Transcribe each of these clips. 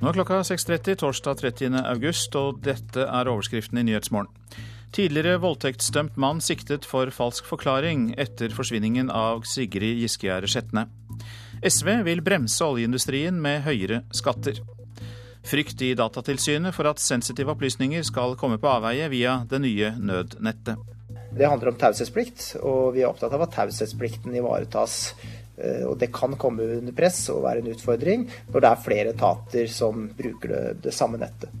Nå er klokka 6.30 torsdag 30. august, og dette er overskriften i Nyhetsmorgen. Tidligere voldtektsdømt mann siktet for falsk forklaring etter forsvinningen av Sigrid Giskegjerde Skjetne. SV vil bremse oljeindustrien med høyere skatter. Frykt i Datatilsynet for at sensitive opplysninger skal komme på avveie via det nye nødnettet. Det handler om taushetsplikt, og vi er opptatt av at taushetsplikten ivaretas og det kan komme under press og være en utfordring når det er flere etater som bruker det, det samme nettet.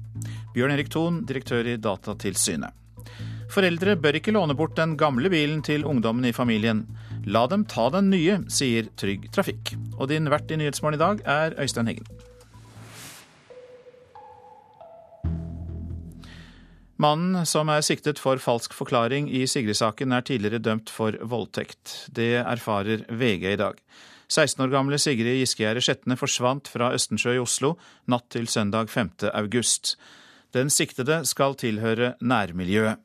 Bjørn Erik Thon, direktør i Datatilsynet. Foreldre bør ikke låne bort den gamle bilen til ungdommen i familien. La dem ta den nye, sier Trygg Trafikk. Og din vert i Nyhetsmorgen i dag er Øystein Heggen. Mannen som er siktet for falsk forklaring i Sigrid-saken, er tidligere dømt for voldtekt. Det erfarer VG i dag. 16 år gamle Sigrid Giskegjerde Skjetne forsvant fra Østensjø i Oslo natt til søndag 5. august. Den siktede skal tilhøre nærmiljøet.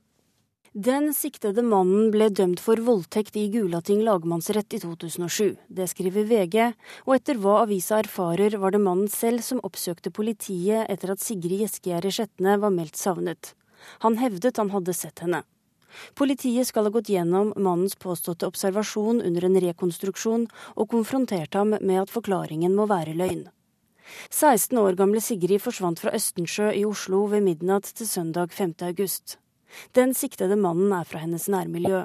Den siktede mannen ble dømt for voldtekt i Gulating lagmannsrett i 2007. Det skriver VG, og etter hva avisa erfarer, var det mannen selv som oppsøkte politiet etter at Sigrid Giskegjerde Skjetne var meldt savnet. Han hevdet han hadde sett henne. Politiet skal ha gått gjennom mannens påståtte observasjon under en rekonstruksjon, og konfrontert ham med at forklaringen må være løgn. 16 år gamle Sigrid forsvant fra Østensjø i Oslo ved midnatt til søndag 5. august. Den siktede mannen er fra hennes nærmiljø.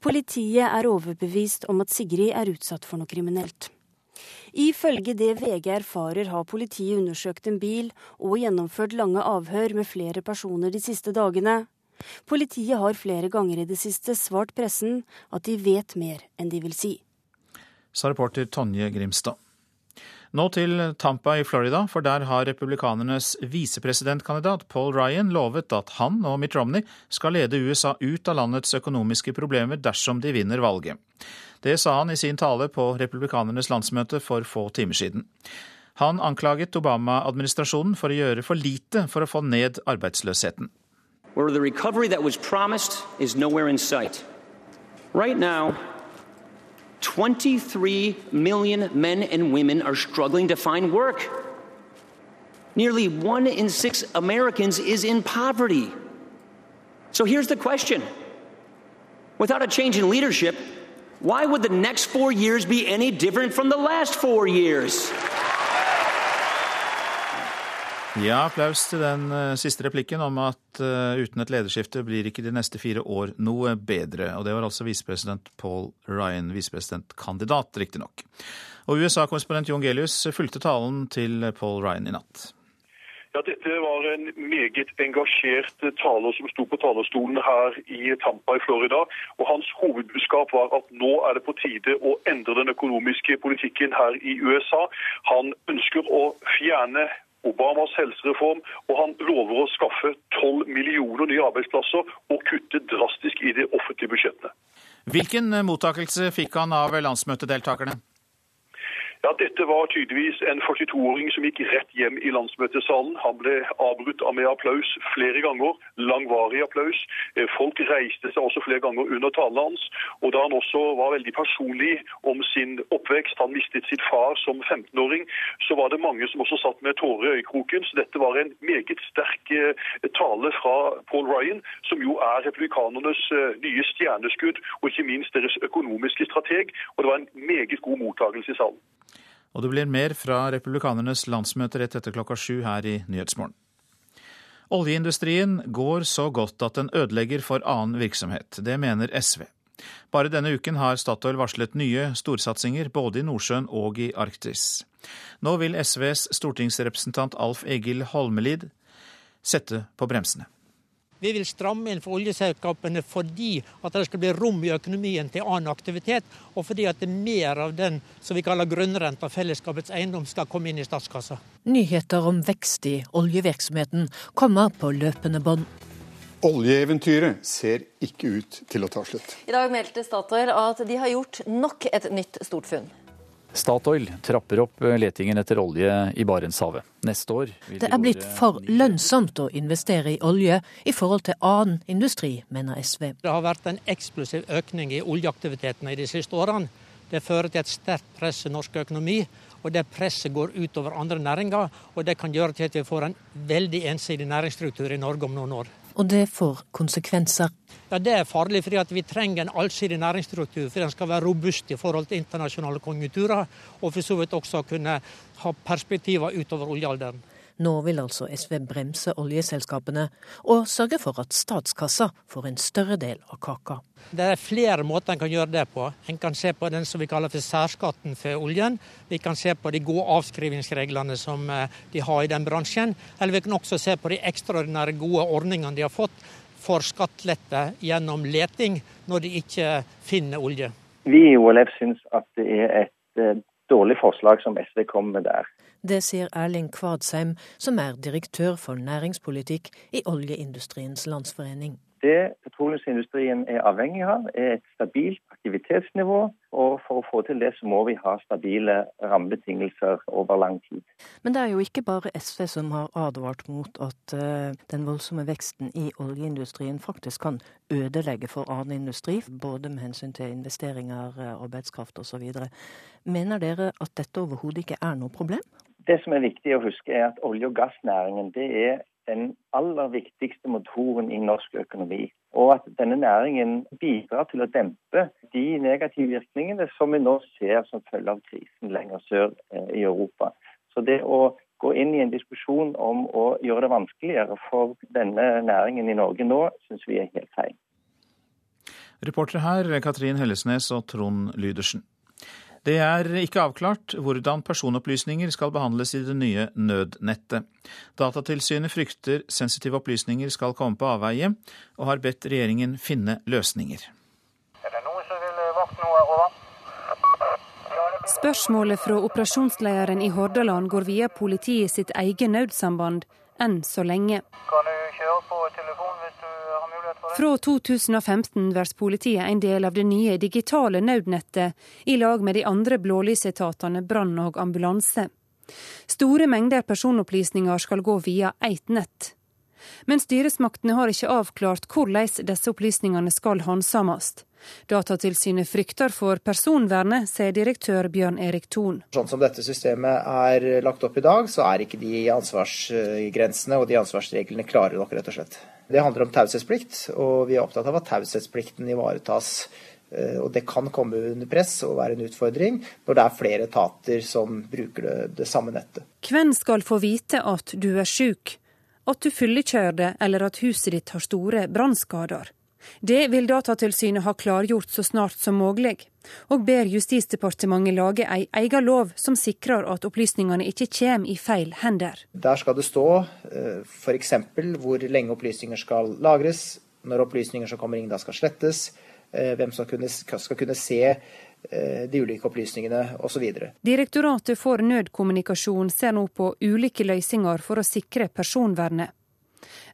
Politiet er overbevist om at Sigrid er utsatt for noe kriminelt. Ifølge det VG erfarer, har politiet undersøkt en bil og gjennomført lange avhør med flere personer de siste dagene. Politiet har flere ganger i det siste svart pressen at de vet mer enn de vil si. Sa reporter Tonje Grimstad. Nå til Tampa i Florida, for der har republikanernes visepresidentkandidat Paul Ryan lovet at han og Mitt Romney skal lede USA ut av landets økonomiske problemer dersom de vinner valget. Det sa han i sin tale på republikanernes landsmøte for få timer siden. Han anklaget Obama-administrasjonen for å gjøre for lite for å få ned arbeidsløsheten. Right now, 23 million men and women are struggling to find work. Nearly one in six Americans is in poverty. So here's the question without a change in leadership, why would the next four years be any different from the last four years? Ja, applaus til den uh, siste replikken om at uh, uten et lederskifte blir ikke de neste fire år noe bedre. Og det var altså visepresident Paul Ryan, visepresidentkandidat riktignok. Og USA-korrespondent Jon Gelius fulgte talen til Paul Ryan i natt. Ja, Dette var en meget engasjert taler som sto på talerstolen her i Tampa i Florida. og Hans hovedbudskap var at nå er det på tide å endre den økonomiske politikken her i USA. Han ønsker å fjerne Obamas helsereform, og han lover å skaffe 12 millioner nye arbeidsplasser og kutte drastisk i de offentlige budsjettene. Hvilken mottakelse fikk han av landsmøtedeltakerne? Ja, Dette var tydeligvis en 42-åring som gikk rett hjem i landsmøtesalen. Han ble avbrutt av med applaus flere ganger, langvarig applaus. Eh, folk reiste seg også flere ganger under talen hans. Og da han også var veldig personlig om sin oppvekst, han mistet sitt far som 15-åring, så var det mange som også satt med tårer i øyekroken. Så dette var en meget sterk eh, tale fra Paul Ryan, som jo er republikanernes eh, nye stjerneskudd, og ikke minst deres økonomiske strateg. Og det var en meget god mottakelse i salen. Og det blir mer fra republikanernes landsmøte rett etter klokka sju her i Nyhetsmorgen. Oljeindustrien går så godt at den ødelegger for annen virksomhet. Det mener SV. Bare denne uken har Statoil varslet nye storsatsinger både i Nordsjøen og i Arktis. Nå vil SVs stortingsrepresentant Alf Egil Holmelid sette på bremsene. Vi vil stramme inn for oljeselskapene fordi at det skal bli rom i økonomien til annen aktivitet, og fordi at det er mer av den som vi kaller grunnrenta, fellesskapets eiendom, skal komme inn i statskassa. Nyheter om vekst i oljevirksomheten kommer på løpende bånd. Oljeeventyret ser ikke ut til å ta slutt. I dag meldte Statoil at de har gjort nok et nytt stort funn. Statoil trapper opp letingen etter olje i Barentshavet. Neste år Det er blitt for lønnsomt å investere i olje i forhold til annen industri, mener SV. Det har vært en eksplosiv økning i oljeaktivitetene i de siste årene. Det fører til et sterkt press i norsk økonomi. og det presset går utover andre næringer. Og det kan gjøre til at vi får en veldig ensidig næringsstruktur i Norge om noen år. Og det får konsekvenser. Ja, Det er farlig, fordi vi trenger en allsidig næringsstruktur. For den skal være robust i forhold til internasjonale konjunkturer, og for så vidt også kunne ha perspektiver utover oljealderen. Nå vil altså SV bremse oljeselskapene og sørge for at statskassa får en større del av kaka. Det er flere måter en kan gjøre det på. En kan se på den som vi kaller for særskatten for oljen. Vi kan se på de gode avskrivingsreglene som eh, de har i den bransjen. Eller vi kan også se på de ekstraordinære gode ordningene de har fått for skattelette gjennom leting når de ikke finner olje. Vi i OLF syns at det er et eh, dårlig forslag som SV kommer med der. Det sier Erling Kvadsheim, som er direktør for næringspolitikk i Oljeindustriens Landsforening. Det petroleumsindustrien er avhengig av, er et stabilt aktivitetsnivå. Og for å få til det, så må vi ha stabile rammebetingelser over lang tid. Men det er jo ikke bare SV som har advart mot at uh, den voldsomme veksten i oljeindustrien faktisk kan ødelegge for annen industri, både med hensyn til investeringer, arbeidskraft osv. Mener dere at dette overhodet ikke er noe problem? Det som er viktig å huske, er at olje- og gassnæringen det er den aller viktigste motoren i norsk økonomi. Og at denne næringen bidrar til å dempe de negative virkningene som vi nå ser som følge av krisen lenger sør eh, i Europa. Så det å gå inn i en diskusjon om å gjøre det vanskeligere for denne næringen i Norge nå, syns vi er helt feil. Reportere her Katrin Hellesnes og Trond Lydersen. Det er ikke avklart hvordan personopplysninger skal behandles i det nye nødnettet. Datatilsynet frykter sensitive opplysninger skal komme på avveie, og har bedt regjeringen finne løsninger. Er det noe som vil vakt noe over? Spørsmålet fra operasjonslederen i Hordaland går via politiet sitt eget nødsamband enn så lenge. Kan du kjøre på telefon fra 2015 blir politiet en del av det nye digitale nødnettet, i lag med de andre blålysetatene brann og ambulanse. Store mengder personopplysninger skal gå via ett nett. Men styresmaktene har ikke avklart hvordan disse opplysningene skal håndsames. Datatilsynet frykter for personvernet, sier direktør Bjørn Erik Thon. Sånn som dette systemet er lagt opp i dag, så er ikke de ansvarsgrensene og de ansvarsreglene klare nok, rett og slett. Det handler om taushetsplikt, og vi er opptatt av at taushetsplikten ivaretas. Eh, og det kan komme under press og være en utfordring når det er flere etater som bruker det, det samme nettet. Hvem skal få vite at du er syk, at du fyllekjører eller at huset ditt har store brannskader? Det vil Datatilsynet ha klargjort så snart som mulig, og ber Justisdepartementet lage ei egen lov som sikrer at opplysningene ikke kommer i feil hender. Der skal det stå eh, f.eks. hvor lenge opplysninger skal lagres, når opplysninger som kommer inn da skal slettes, eh, hvem som skal kunne se eh, de ulike opplysningene osv. Direktoratet for nødkommunikasjon ser nå på ulike løsninger for å sikre personvernet.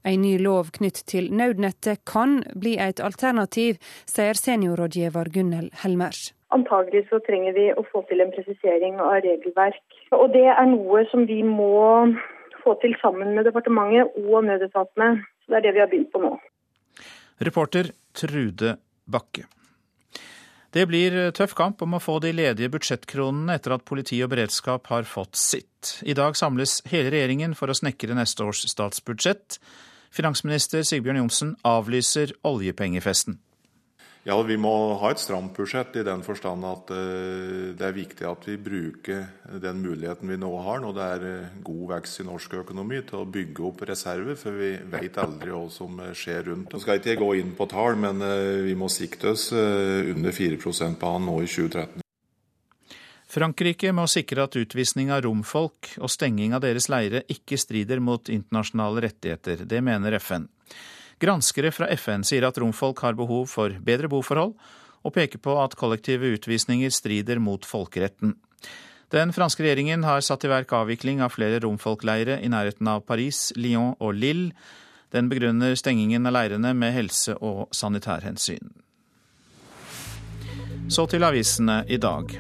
En ny lov knytt til nødnettet kan bli et alternativ, sier seniorrådgiver Gunnel Helmers. Antagelig så trenger vi å få til en presisering av regelverk. Og det er noe som vi må få til sammen med departementet og nødetatene. Så det er det vi har begynt på nå. Reporter Trude Bakke. Det blir tøff kamp om å få de ledige budsjettkronene etter at politi og beredskap har fått sitt. I dag samles hele regjeringen for å snekre neste års statsbudsjett. Finansminister Sigbjørn Johnsen avlyser oljepengefesten. Ja, Vi må ha et stramt budsjett i den forstand at eh, det er viktig at vi bruker den muligheten vi nå har, når det er eh, god vekst i norsk økonomi, til å bygge opp reserver. For vi vet aldri hva som skjer rundt. Nå skal ikke jeg gå inn på tall, men eh, vi må sikte oss under 4% på han nå i 2013. Frankrike må sikre at utvisning av romfolk og stenging av deres leire ikke strider mot internasjonale rettigheter. Det mener FN. Granskere fra FN sier at romfolk har behov for bedre boforhold, og peker på at kollektive utvisninger strider mot folkeretten. Den franske regjeringen har satt i verk avvikling av flere romfolkleire i nærheten av Paris, Lyon og Lille. Den begrunner stengingen av leirene med helse- og sanitærhensyn. Så til avisene i dag.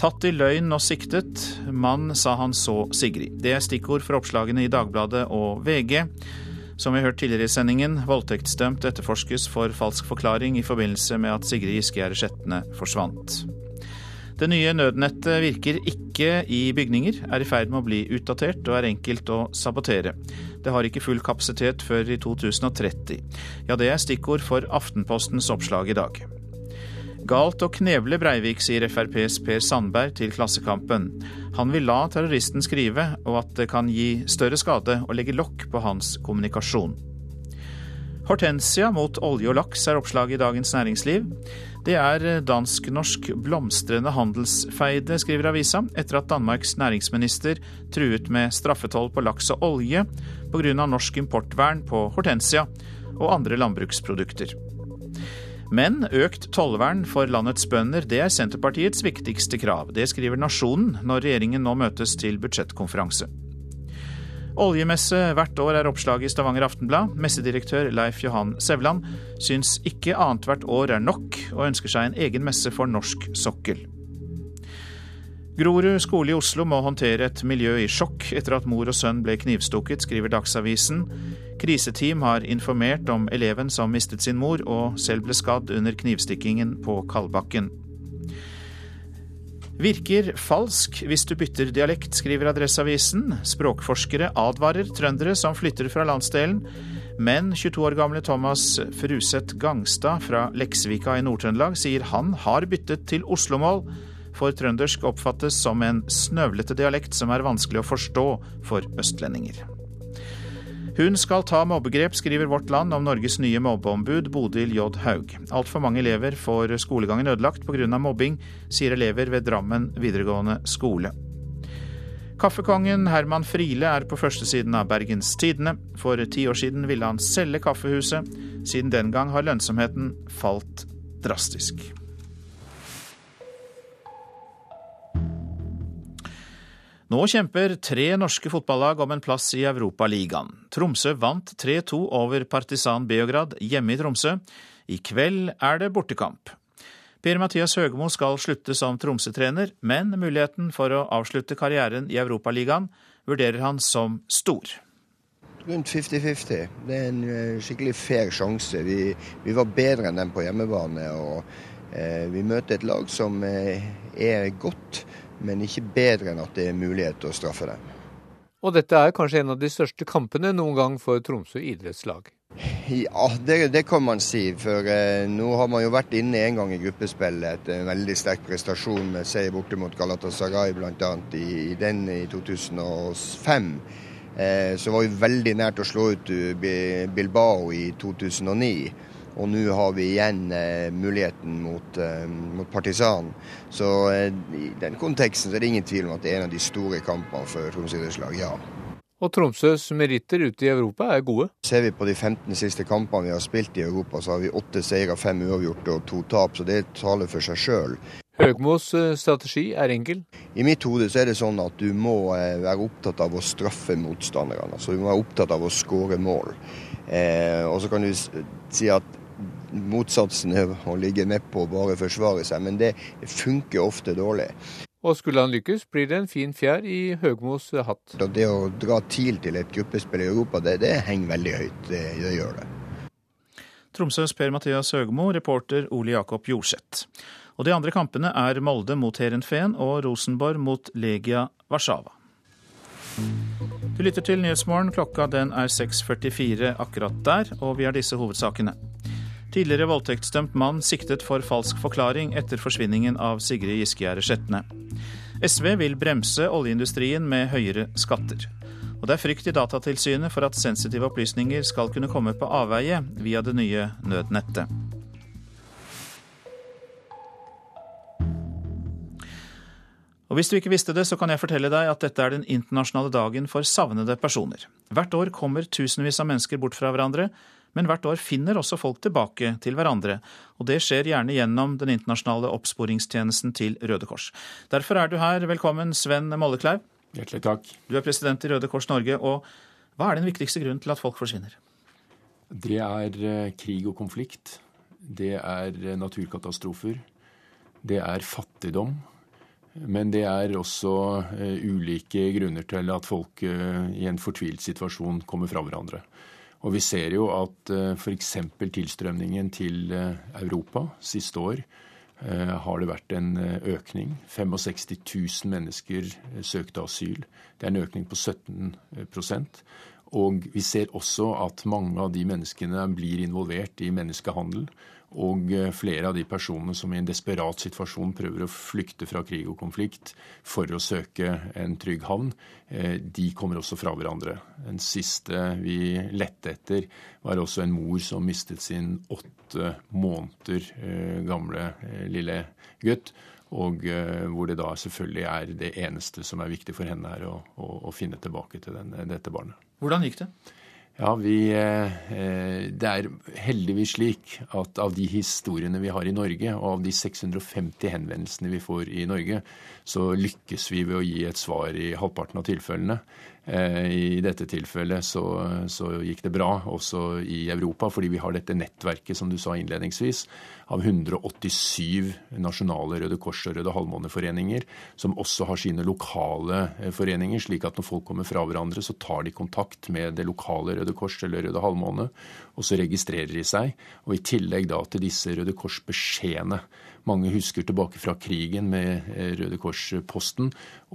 Tatt i løgn og siktet. Mann sa han så Sigrid. Det er stikkord for oppslagene i Dagbladet og VG. Som vi har hørt tidligere i sendingen, voldtektsdømt etterforskes for falsk forklaring i forbindelse med at Sigrid Giskegjerde Skjetne forsvant. Det nye nødnettet virker ikke i bygninger, er i ferd med å bli utdatert og er enkelt å sabotere. Det har ikke full kapasitet før i 2030. Ja, det er stikkord for Aftenpostens oppslag i dag. Galt å kneble Breivik, sier FrPs Per Sandberg til Klassekampen. Han vil la terroristen skrive, og at det kan gi større skade å legge lokk på hans kommunikasjon. Hortensia mot olje og laks er oppslaget i Dagens Næringsliv. Det er dansk-norsk blomstrende handelsfeide, skriver avisa, etter at Danmarks næringsminister truet med straffetoll på laks og olje pga. norsk importvern på hortensia og andre landbruksprodukter. Men økt tollvern for landets bønder, det er Senterpartiets viktigste krav. Det skriver Nasjonen når regjeringen nå møtes til budsjettkonferanse. Oljemesse hvert år er oppslaget i Stavanger Aftenblad. Messedirektør Leif Johan Sevland syns ikke annethvert år er nok, og ønsker seg en egen messe for norsk sokkel. Grorud skole i Oslo må håndtere et miljø i sjokk etter at mor og sønn ble knivstukket, skriver Dagsavisen. Kriseteam har informert om eleven som mistet sin mor og selv ble skadd under knivstikkingen på Kalbakken. Virker falsk hvis du bytter dialekt, skriver Adresseavisen. Språkforskere advarer trøndere som flytter fra landsdelen. Men 22 år gamle Thomas Fruseth Gangstad fra Leksvika i Nord-Trøndelag sier han har byttet til oslomål, for trøndersk oppfattes som en snøvlete dialekt som er vanskelig å forstå for østlendinger. Hun skal ta mobbegrep, skriver Vårt Land om Norges nye mobbeombud Bodil J. Haug. Altfor mange elever får skolegangen ødelagt pga. mobbing, sier elever ved Drammen videregående skole. Kaffekongen Herman Friele er på førstesiden av Bergens Tidende. For ti år siden ville han selge kaffehuset. Siden den gang har lønnsomheten falt drastisk. Nå kjemper tre norske fotballag om en plass i Europaligaen. Tromsø vant 3-2 over Partisan Beograd hjemme i Tromsø. I kveld er det bortekamp. Per-Mathias Høgmo skal slutte som Tromsø-trener, men muligheten for å avslutte karrieren i Europaligaen vurderer han som stor. Rundt 50-50. Det er en eh, skikkelig fair sjanse. Vi, vi var bedre enn dem på hjemmebane. og eh, Vi møter et lag som eh, er godt men ikke bedre enn at det er mulighet til å straffe dem. Og dette er kanskje en av de største kampene noen gang for Tromsø idrettslag? Ja, det, det kan man si. For eh, nå har man jo vært inne en gang i gruppespillet etter en veldig sterk prestasjon med seier borte mot Galatasaray bl.a. I, i den i 2005. Eh, så var vi veldig nært å slå ut eh, Bilbao i 2009. Og nå har vi igjen eh, muligheten mot, eh, mot Partisan. Så eh, i den konteksten er det ingen tvil om at det er en av de store kampene for Tromsø idrettslag, ja. Og Tromsøs meritter ute i Europa er gode? Ser vi på de 15 siste kampene vi har spilt i Europa, så har vi åtte seire, fem uavgjorte og to tap. Så det taler for seg sjøl. Høgmos strategi er enkel? I mitt hode så er det sånn at du må være opptatt av å straffe motstanderne. Altså du må være opptatt av å skåre mål. Eh, og så kan du si at motsatsen er å ligge nedpå og bare forsvare seg, men det funker ofte dårlig. Og skulle han lykkes, blir det en fin fjær i Høgmos hatt. Det å dra TIL til et gruppespill i Europa, det, det henger veldig høyt. Det, det gjør det. Tromsøs Per-Mathias Høgmo, reporter Ole Jakob Jorseth. Og de andre kampene er Molde mot Heerenveen og Rosenborg mot Legia Warszawa. Du lytter til Nyhetsmorgen. Klokka den er 6.44 akkurat der, og vi har disse hovedsakene. Tidligere voldtektsdømt mann siktet for falsk forklaring etter forsvinningen av Sigrid Giskegjerde Sjetne. SV vil bremse oljeindustrien med høyere skatter. Og det er frykt i Datatilsynet for at sensitive opplysninger skal kunne komme på avveie via det nye nødnettet. Og Hvis du ikke visste det, så kan jeg fortelle deg at dette er den internasjonale dagen for savnede personer. Hvert år kommer tusenvis av mennesker bort fra hverandre, men hvert år finner også folk tilbake til hverandre, og det skjer gjerne gjennom den internasjonale oppsporingstjenesten til Røde Kors. Derfor er du her. Velkommen, Sven Mollekleiv. Hjertelig takk. Du er president i Røde Kors Norge, og hva er den viktigste grunnen til at folk forsvinner? Det er eh, krig og konflikt. Det er eh, naturkatastrofer. Det er fattigdom. Men det er også uh, ulike grunner til at folk i en fortvilt situasjon kommer fra hverandre. Og vi ser jo at uh, f.eks. tilstrømningen til Europa siste år har det vært en økning. 65 000 mennesker søkte asyl. Det er en økning på 17% Og vi ser også at mange av de menneskene blir involvert i menneskehandel. Og eh, flere av de personene som i en desperat situasjon prøver å flykte fra krig og konflikt for å søke en trygg havn, eh, de kommer også fra hverandre. Den siste vi lette etter, var også en mor som mistet sin åtte måneder eh, gamle lille gutt. Og hvor det da selvfølgelig er det eneste som er viktig for henne, er å, å, å finne tilbake til den, dette barnet. Hvordan gikk det? Ja, vi, eh, Det er heldigvis slik at av de historiene vi har i Norge, og av de 650 henvendelsene vi får i Norge, så lykkes vi ved å gi et svar i halvparten av tilfellene. Eh, I dette tilfellet så, så, gikk det bra også i Europa, fordi vi har dette nettverket som du sa innledningsvis, av 187 nasjonale Røde Kors- og Røde Halvmåneforeninger, som også har sine lokale eh, foreninger, slik at når folk kommer fra hverandre, så tar de kontakt med det lokale Røde Kors eller Røde Halvmåne, og så registrerer de seg. Og i tillegg da til disse Røde Kors-beskjedene mange husker tilbake fra krigen med eh, Røde Kors-posten,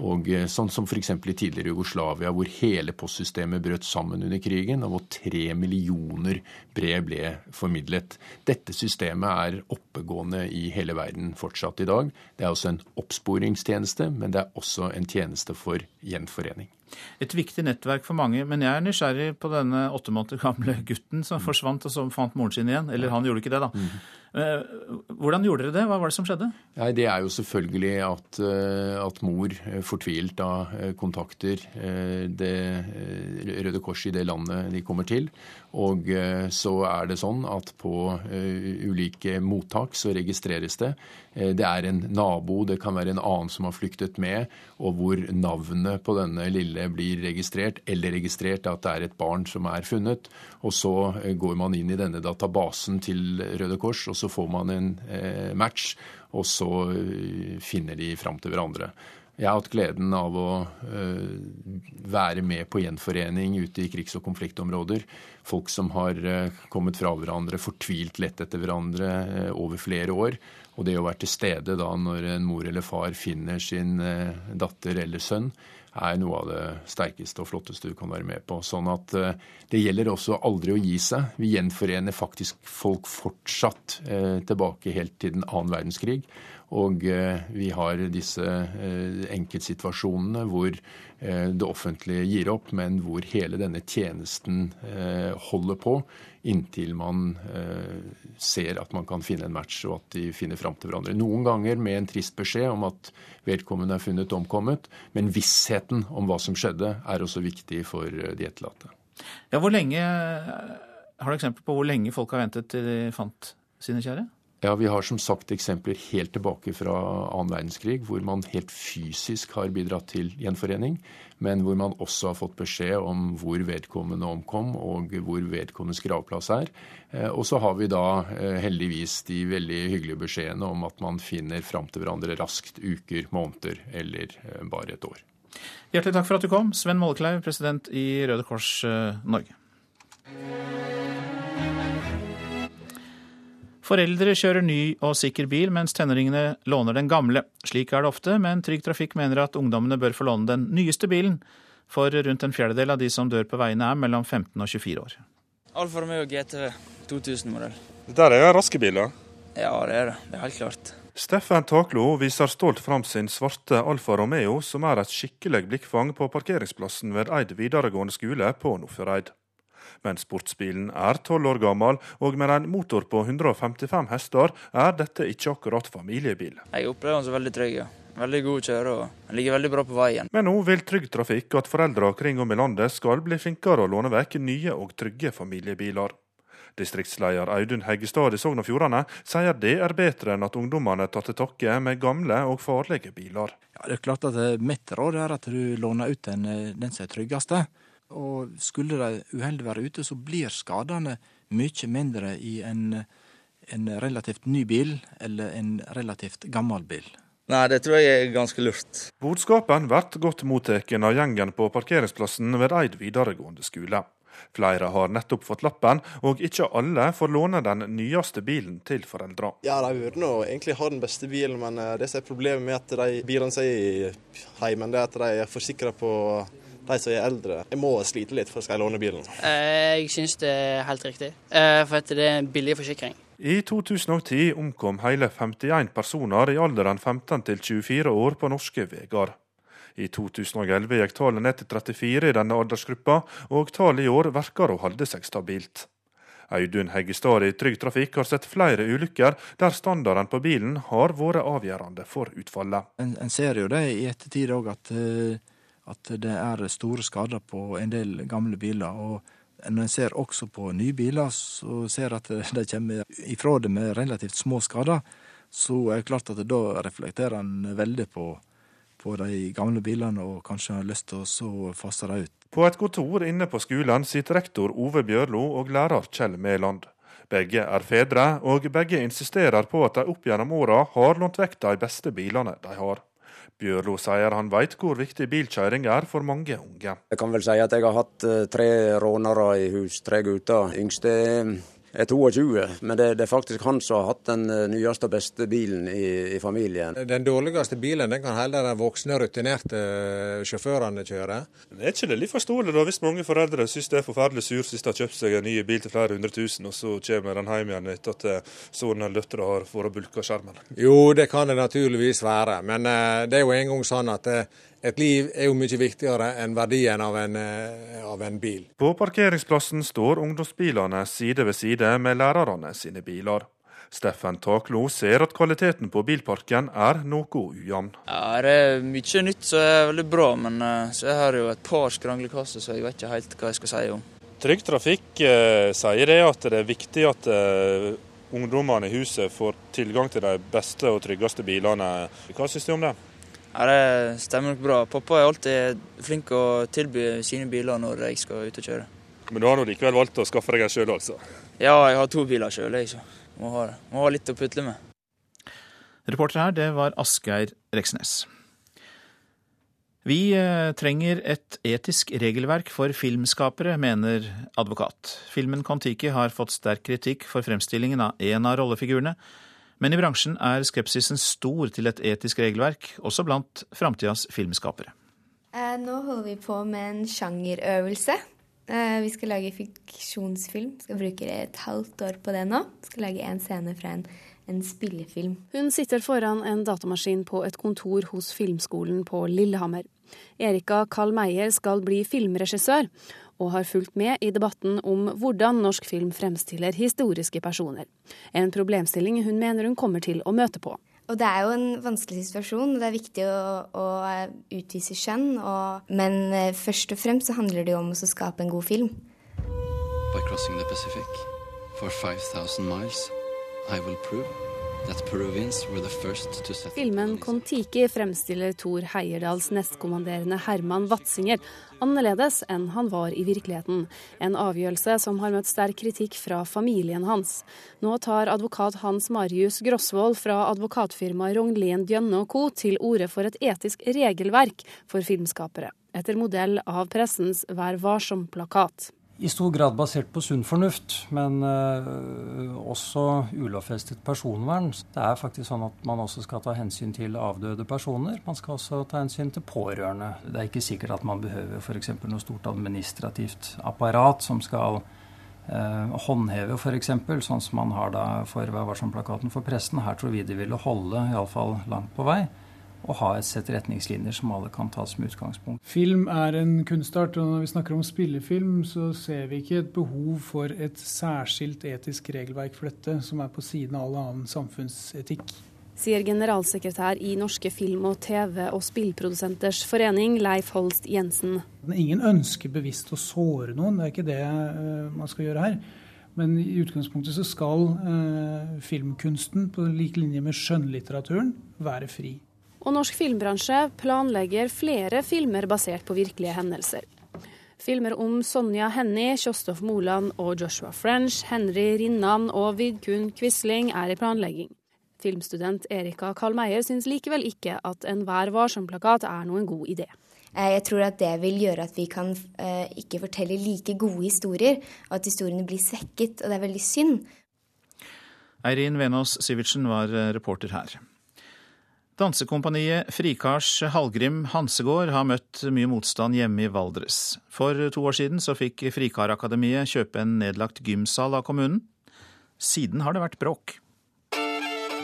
og eh, sånn som f.eks. i tidligere Jugoslavia, hvor hele postsystemet brøt sammen under krigen, og hvor tre millioner brev ble formidlet. Dette systemet er oppegående i hele verden fortsatt i dag. Det er også en oppsporingstjeneste, men det er også en tjeneste for gjenforening. Et viktig nettverk for mange, men jeg er nysgjerrig på denne åtte måneder gamle gutten som mm. forsvant og så fant moren sin igjen. Eller han gjorde ikke det, da. Mm. Eh, hvordan gjorde dere det? Hva var det som skjedde? Nei, det er jo selvfølgelig at, eh, at mor eh, fortvilt da kontakter det Røde Kors i det landet de kommer til. Og så er det sånn at på ulike mottak så registreres det. Det er en nabo, det kan være en annen som har flyktet med, og hvor navnet på denne lille blir registrert, eller registrert at det er et barn som er funnet. Og så går man inn i denne databasen til Røde Kors. og så får man en eh, match, og så eh, finner de fram til hverandre. Jeg har hatt gleden av å være med på gjenforening ute i krigs- og konfliktområder. Folk som har kommet fra hverandre, fortvilt lett etter hverandre over flere år. Og det å være til stede da når en mor eller far finner sin datter eller sønn, er noe av det sterkeste og flotteste du kan være med på. Sånn at eh, det gjelder også aldri å gi seg. Vi gjenforener faktisk folk fortsatt eh, tilbake helt til den annen verdenskrig. Og eh, vi har disse enkeltsituasjonene hvor det offentlige gir opp, men hvor hele denne tjenesten holder på inntil man ser at man kan finne en match, og at de finner fram til hverandre. Noen ganger med en trist beskjed om at vedkommende er funnet omkommet. Men vissheten om hva som skjedde, er også viktig for eh, de etterlatte. Ja, hvor lenge, Har du eksempel på hvor lenge folk har ventet til de fant sine kjære? Ja, Vi har som sagt eksempler helt tilbake fra annen verdenskrig, hvor man helt fysisk har bidratt til gjenforening, men hvor man også har fått beskjed om hvor vedkommende omkom, og hvor vedkommendes gravplass er. Eh, og så har vi da eh, heldigvis de veldig hyggelige beskjedene om at man finner fram til hverandre raskt, uker, måneder eller eh, bare et år. Hjertelig takk for at du kom, Sven Mollekleiv, president i Røde Kors Norge. Foreldre kjører ny og sikker bil, mens tenåringene låner den gamle. Slik er det ofte, men Trygg Trafikk mener at ungdommene bør få låne den nyeste bilen, for rundt en fjerdedel av de som dør på veiene er mellom 15 og 24 år. Alfa Romeo GTV 2000-modell. Dette er raske biler? Ja, det er det. Det er helt klart. Steffen Taklo viser stolt fram sin svarte Alfa Romeo, som er et skikkelig blikkfang på parkeringsplassen ved Eid videregående skole på Nordfjordeid. Men sportsbilen er tolv år gammel, og med en motor på 155 hester er dette ikke akkurat familiebil. Jeg opplever den som veldig trygg. ja. Veldig god å kjøre og den ligger veldig bra på veien. Men nå vil Trygg Trafikk at foreldre kring om i landet skal bli flinkere å låne vekk nye og trygge familiebiler. Distriktsleder Audun Heggestad i Sogn og Fjordane sier det er bedre enn at ungdommene tar til takke med gamle og farlige biler. Ja, det er klart at Mitt råd er at du låner ut den, den som er tryggeste. Og skulle de uheldig være ute, så blir skadene mye mindre i en, en relativt ny bil eller en relativt gammel bil. Nei, det tror jeg er ganske lurt. Budskapen blir godt mottatt av gjengen på parkeringsplassen ved Eid videregående skole. Flere har nettopp fått lappen, og ikke alle får låne den nyeste bilen til foreldra. Ja, de burde nå egentlig ha den beste bilen, men eh, det som er problemet med at de bilene som er hjemme, det er at de er forsikra på de som er eldre. Jeg må slite litt for å låne bilen. Eh, jeg syns det er helt riktig, eh, for at det er en billig forsikring. I 2010 omkom hele 51 personer i alderen 15 til 24 år på norske veier. I 2011 gikk tallet ned til 34 i denne aldersgruppa, og tallet i år verker å holde seg stabilt. Audun Heggestad i Trygg Trafikk har sett flere ulykker der standarden på bilen har vært avgjørende for utfallet. En, en ser jo det i ettertid òg, at, eh, at det er store skader på en del gamle biler. og når en ser også på nye biler, så ser at de kommer ifra det med relativt små skader. Så er det klart at da reflekterer en veldig på, på de gamle bilene og kanskje har lyst til å fase dem ut. På et kontor inne på skolen sitter rektor Ove Bjørlo og lærer Kjell Mæland. Begge er fedre, og begge insisterer på at de opp gjennom åra har lånt vekk de beste bilene de har. Bjørlo sier han veit hvor viktig bilkjøring er for mange unge. Jeg kan vel si at jeg har hatt eh, tre rånere i hus, tre gutter. Yngste er 22, men det, det, er faktisk han som har hatt den eh, nyeste og beste bilen i, i, familien. Den dårligste bilen den kan heller de voksne, rutinerte eh, sjåførene kjøre. Det er ikke det litt forståelig da, hvis mange foreldre syns det er forferdelig surt hvis de har kjøpt seg en ny bil til flere hundre tusen, og så kommer den hjem igjen etter at eh, sønnen eller døtra har vært bulka skjermen? Jo, det kan det naturligvis være, men det er jo en gang sånn at et liv er jo mye viktigere enn verdien av en, eh, av en, bil. På parkeringsplassen står ungdomsbilene side ved side med lærerne sine biler. Steffen Taklo ser at kvaliteten på bilparken er noe ujevn. Ja, det er mye nytt som er veldig bra, men eh, så jeg har jo et par skranglekasser, så jeg vet ikke helt hva jeg skal si om. Trygg Trafikk eh, sier det at det er viktig at eh, ungdommene i huset får tilgang til de beste og tryggeste bilene. Hva synes du om det? Ja, Det stemmer nok bra. Pappa er alltid flink å tilby sine biler når jeg skal ut og kjøre. Men du har nå likevel valgt å skaffe deg en sjøl, altså? Ja, jeg har to biler sjøl, jeg. Så må ha, må ha litt å putle med. Reporter her, det var Asgeir Reksnes. Vi eh, trenger et etisk regelverk for filmskapere, mener advokat. Filmen Kon-Tiki har fått sterk kritikk for fremstillingen av en av rollefigurene, men i bransjen er skepsisen stor til et etisk regelverk, også blant framtidas filmskapere. Eh, nå holder vi på med en sjangerøvelse. Eh, vi skal lage fiksjonsfilm. Skal bruke et halvt år på det nå. Skal lage en scene fra en, en spillefilm. Hun sitter foran en datamaskin på et kontor hos Filmskolen på Lillehammer. Erika Karl Meyer skal bli filmregissør, og har fulgt med i debatten om hvordan norsk film fremstiller historiske personer. En problemstilling hun mener hun kommer til å møte på. Og Det er jo en vanskelig situasjon, og det er viktig å, å utvise skjønn. Og, men eh, først og fremst så handler det jo om å skape en god film. By crossing the Pacific for 5000 miles, I will prove Filmen Kon-Tiki fremstiller Thor Heierdals nestkommanderende Herman Watzinger annerledes enn han var i virkeligheten. En avgjørelse som har møtt sterk kritikk fra familien hans. Nå tar advokat Hans Marius Grosvold fra advokatfirmaet Rognlien Djønne Co. til orde for et etisk regelverk for filmskapere, etter modell av pressens Vær varsom-plakat i stor grad basert på sunn fornuft, men uh, også ulovfestet personvern. Det er faktisk sånn at man også skal ta hensyn til avdøde personer. Man skal også ta hensyn til pårørende. Det er ikke sikkert at man behøver f.eks. noe stort administrativt apparat som skal eh, håndheve f.eks., sånn som man har da for Vær varsom-plakaten for pressen. Her tror vi det ville holde, iallfall langt på vei å ha et sett retningslinjer som alle kan tas som utgangspunkt. Film er en kunstart, og når vi snakker om spillefilm, så ser vi ikke et behov for et særskilt etisk regelverk for dette, som er på siden av all annen samfunnsetikk. Sier generalsekretær i Norske film- og TV- og spillprodusenters forening, Leif Holst Jensen. Ingen ønsker bevisst å såre noen, det er ikke det eh, man skal gjøre her. Men i utgangspunktet så skal eh, filmkunsten, på lik linje med skjønnlitteraturen, være fri og norsk filmbransje planlegger flere filmer basert på virkelige hendelser. Filmer om Sonja Hennie, Kjostolf Moland og Joshua French, Henry Rinnan og Vidkun Quisling er i planlegging. Filmstudent Erika Karl Meyer syns likevel ikke at en Vær varsom-plakat er noen god idé. Eh, jeg tror at det vil gjøre at vi kan eh, ikke fortelle like gode historier, og at historiene blir svekket. Og det er veldig synd. Eirin Venås Sivertsen var eh, reporter her. Dansekompaniet Frikars Hallgrim Hansegård har møtt mye motstand hjemme i Valdres. For to år siden så fikk Frikarakademiet kjøpe en nedlagt gymsal av kommunen. Siden har det vært bråk.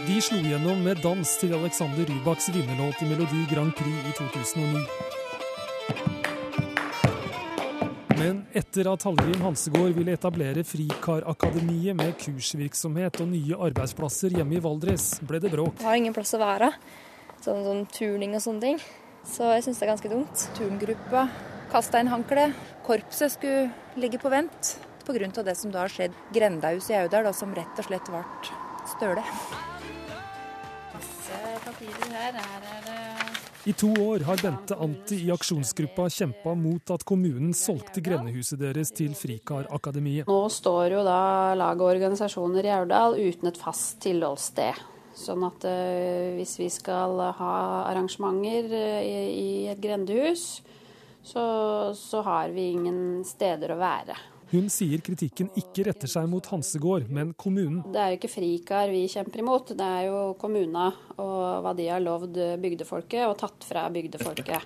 De slo gjennom med dans til Alexander Rybaks vinnerlåt i Melodi Grand Prix i 2009. Men etter at Hallgrim Hansegård ville etablere Frikarakademiet med kursvirksomhet og nye arbeidsplasser hjemme i Valdres, ble det bråk. Jeg har ingen plass å være, sånn, sånn turning og sånne ting. Så jeg syns det er ganske dumt. Turngruppa kasta inn håndkle. Korpset skulle ligge på vent pga. det som da har skjedd. Grendahuset i Audal, som rett og slett ble støle papirer her. Her er det i to år har Bente Anti i aksjonsgruppa kjempa mot at kommunen solgte grendehuset deres til Frikarakademiet. Nå står jo da lag og organisasjoner i Aurdal uten et fast tilholdssted. Sånn at uh, hvis vi skal ha arrangementer i, i, et grendehus, så, så har vi ingen steder å være. Hun sier kritikken ikke retter seg mot Hansegård, men kommunen. Det er jo ikke Frikar vi kjemper imot, det er jo kommuna og hva de har lovd bygdefolket og tatt fra bygdefolket.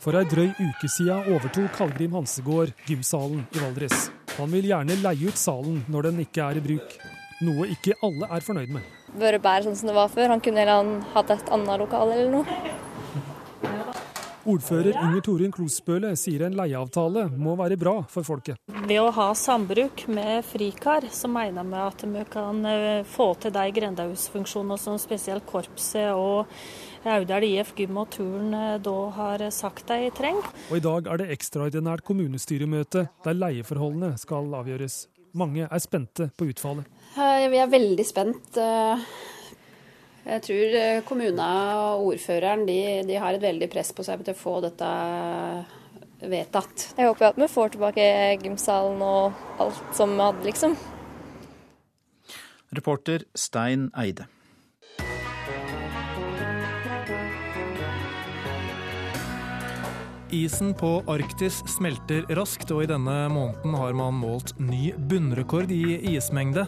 For ei drøy uke siden overtok Hallgrim Hansegård gymsalen i Valdres. Han vil gjerne leie ut salen når den ikke er i bruk, noe ikke alle er fornøyd med. Vært bedre sånn som det var før. Han kunne heller hatt et annet lokal eller noe. Ordfører Inger Torunn Klosbøle sier en leieavtale må være bra for folket. Ved å ha sambruk med Frikar, så mener vi at vi kan eh, få til de grendehusfunksjonene som spesielt korpset og Audal IF Gym og Turn eh, da har sagt de trenger. Og I dag er det ekstraordinært kommunestyremøte der leieforholdene skal avgjøres. Mange er spente på utfallet. Vi er veldig spent. Jeg tror kommunene og ordføreren de, de, har et veldig press på seg til å få dette vedtatt. Jeg håper at vi får tilbake gymsalen og alt som vi hadde, liksom. Reporter Stein Eide. Isen på Arktis smelter raskt, og i denne måneden har man målt ny bunnrekord i ismengde.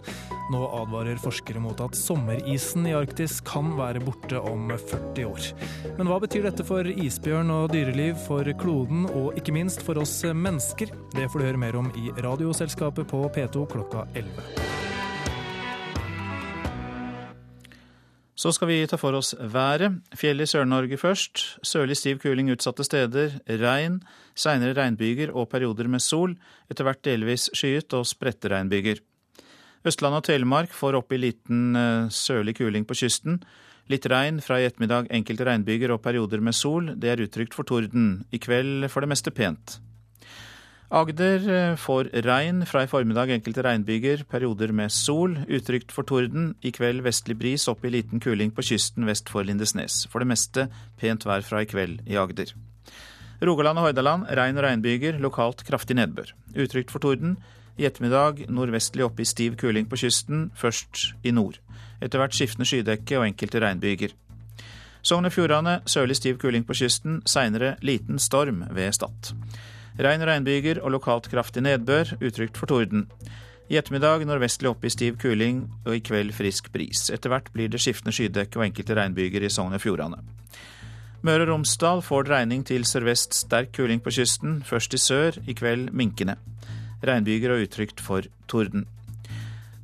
Nå advarer forskere mot at sommerisen i Arktis kan være borte om 40 år. Men hva betyr dette for isbjørn og dyreliv, for kloden og ikke minst for oss mennesker? Det får du høre mer om i Radioselskapet på P2 klokka 11. Så skal vi ta for oss været. Fjell i Sør-Norge først. Sørlig stiv kuling utsatte steder. Regn, seinere regnbyger og perioder med sol. Etter hvert delvis skyet og spredte regnbyger. Østland og Telemark får opp i liten eh, sørlig kuling på kysten. Litt regn, fra i ettermiddag enkelte regnbyger og perioder med sol. Det er utrygt for torden. I kveld for det meste pent. Agder eh, får regn, fra i formiddag enkelte regnbyger, perioder med sol. Utrygt for torden. I kveld vestlig bris, opp i liten kuling på kysten vest for Lindesnes. For det meste pent vær fra i kveld i Agder. Rogaland og Hordaland regn og regnbyger, lokalt kraftig nedbør. Utrygt for torden. I ettermiddag nordvestlig opp i stiv kuling på kysten, først i nord. Etter hvert skiftende skydekke og enkelte regnbyger. Sogn og Fjordane sørlig stiv kuling på kysten, seinere liten storm ved Stad. Regn og regnbyger og lokalt kraftig nedbør, utrygt for torden. I ettermiddag nordvestlig opp i stiv kuling og i kveld frisk bris. Etter hvert blir det skiftende skydekke og enkelte regnbyger i Sogn og Fjordane. Møre og Romsdal får dreining til sørvest sterk kuling på kysten, først i sør, i kveld minkende. Regnbyger og utrygt for torden.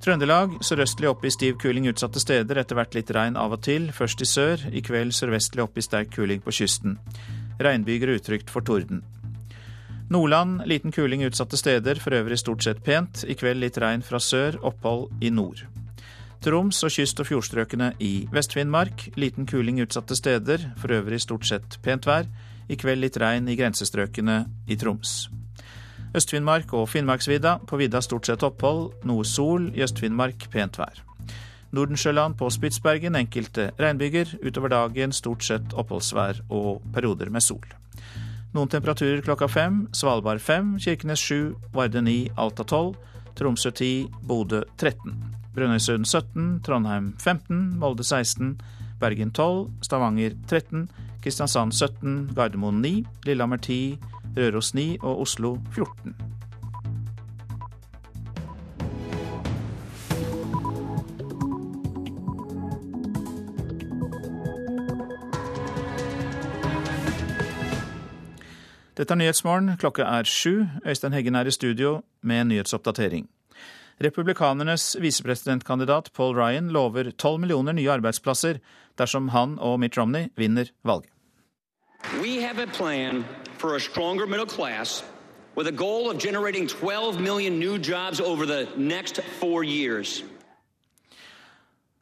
Trøndelag sørøstlig opp i stiv kuling utsatte steder, etter hvert litt regn av og til, først i sør, i kveld sørvestlig opp i sterk kuling på kysten. Regnbyger og utrygt for torden. Nordland liten kuling utsatte steder, for øvrig stort sett pent. I kveld litt regn fra sør, opphold i nord. Troms og kyst- og fjordstrøkene i Vest-Finnmark. Liten kuling utsatte steder, for øvrig stort sett pent vær. I kveld litt regn i grensestrøkene i Troms. Øst-Finnmark og Finnmarksvidda. På vidda stort sett opphold, noe sol. I Øst-Finnmark pent vær. Nordensjøland på Spitsbergen enkelte regnbyger. Utover dagen stort sett oppholdsvær og perioder med sol. Noen temperaturer klokka fem. Svalbard fem, Kirkenes sju, Varde ni, Alta tolv, Tromsø ti, Bodø 13. Brønnøysund 17, Trondheim 15, Molde 16, Bergen 12, Stavanger 13, Kristiansand 17, Gardermoen 9, Lillehammer 10, Røros 9 og Oslo 14. Dette er Nyhetsmorgen. Klokka er sju. Øystein Heggen er i studio med en nyhetsoppdatering. Republikanernes visepresidentkandidat Paul Ryan lover 12 millioner nye arbeidsplasser dersom han og Mitt Romney vinner valget. We have a plan for a stronger middle class with a goal of generating 12 million new jobs over the next four years.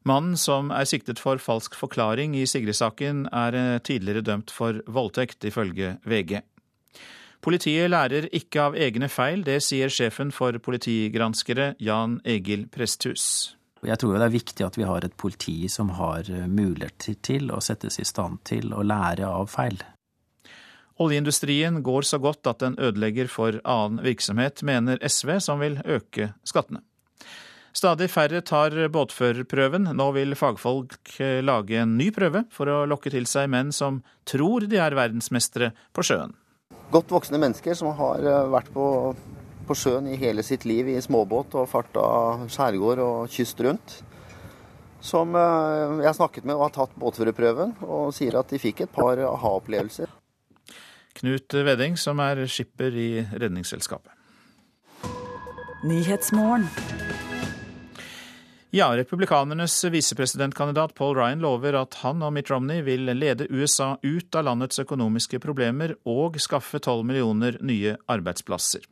Mannen som er siktet for falsk forklaring i Sigrid-saken, er tidligere dømt for voldtekt, ifølge VG. Politiet lærer ikke av egne feil, det sier sjefen for politigranskere Jan Egil Presthus. Jeg tror det er viktig at vi har et politi som har muligheter til å settes i stand til å lære av feil. Oljeindustrien går så godt at den ødelegger for annen virksomhet, mener SV, som vil øke skattene. Stadig færre tar båtførerprøven. Nå vil fagfolk lage en ny prøve for å lokke til seg menn som tror de er verdensmestere på sjøen. Godt voksne mennesker som har vært på, på sjøen i hele sitt liv i småbåt og farta skjærgård og kyst rundt. Som jeg har snakket med og har tatt båtførerprøven, og sier at de fikk et par aha-opplevelser. Knut Wedding, som er skipper i Redningsselskapet. Ja, republikanernes visepresidentkandidat Paul Ryan lover at han og Mitt Romney vil lede USA ut av landets økonomiske problemer og skaffe 12 millioner nye arbeidsplasser.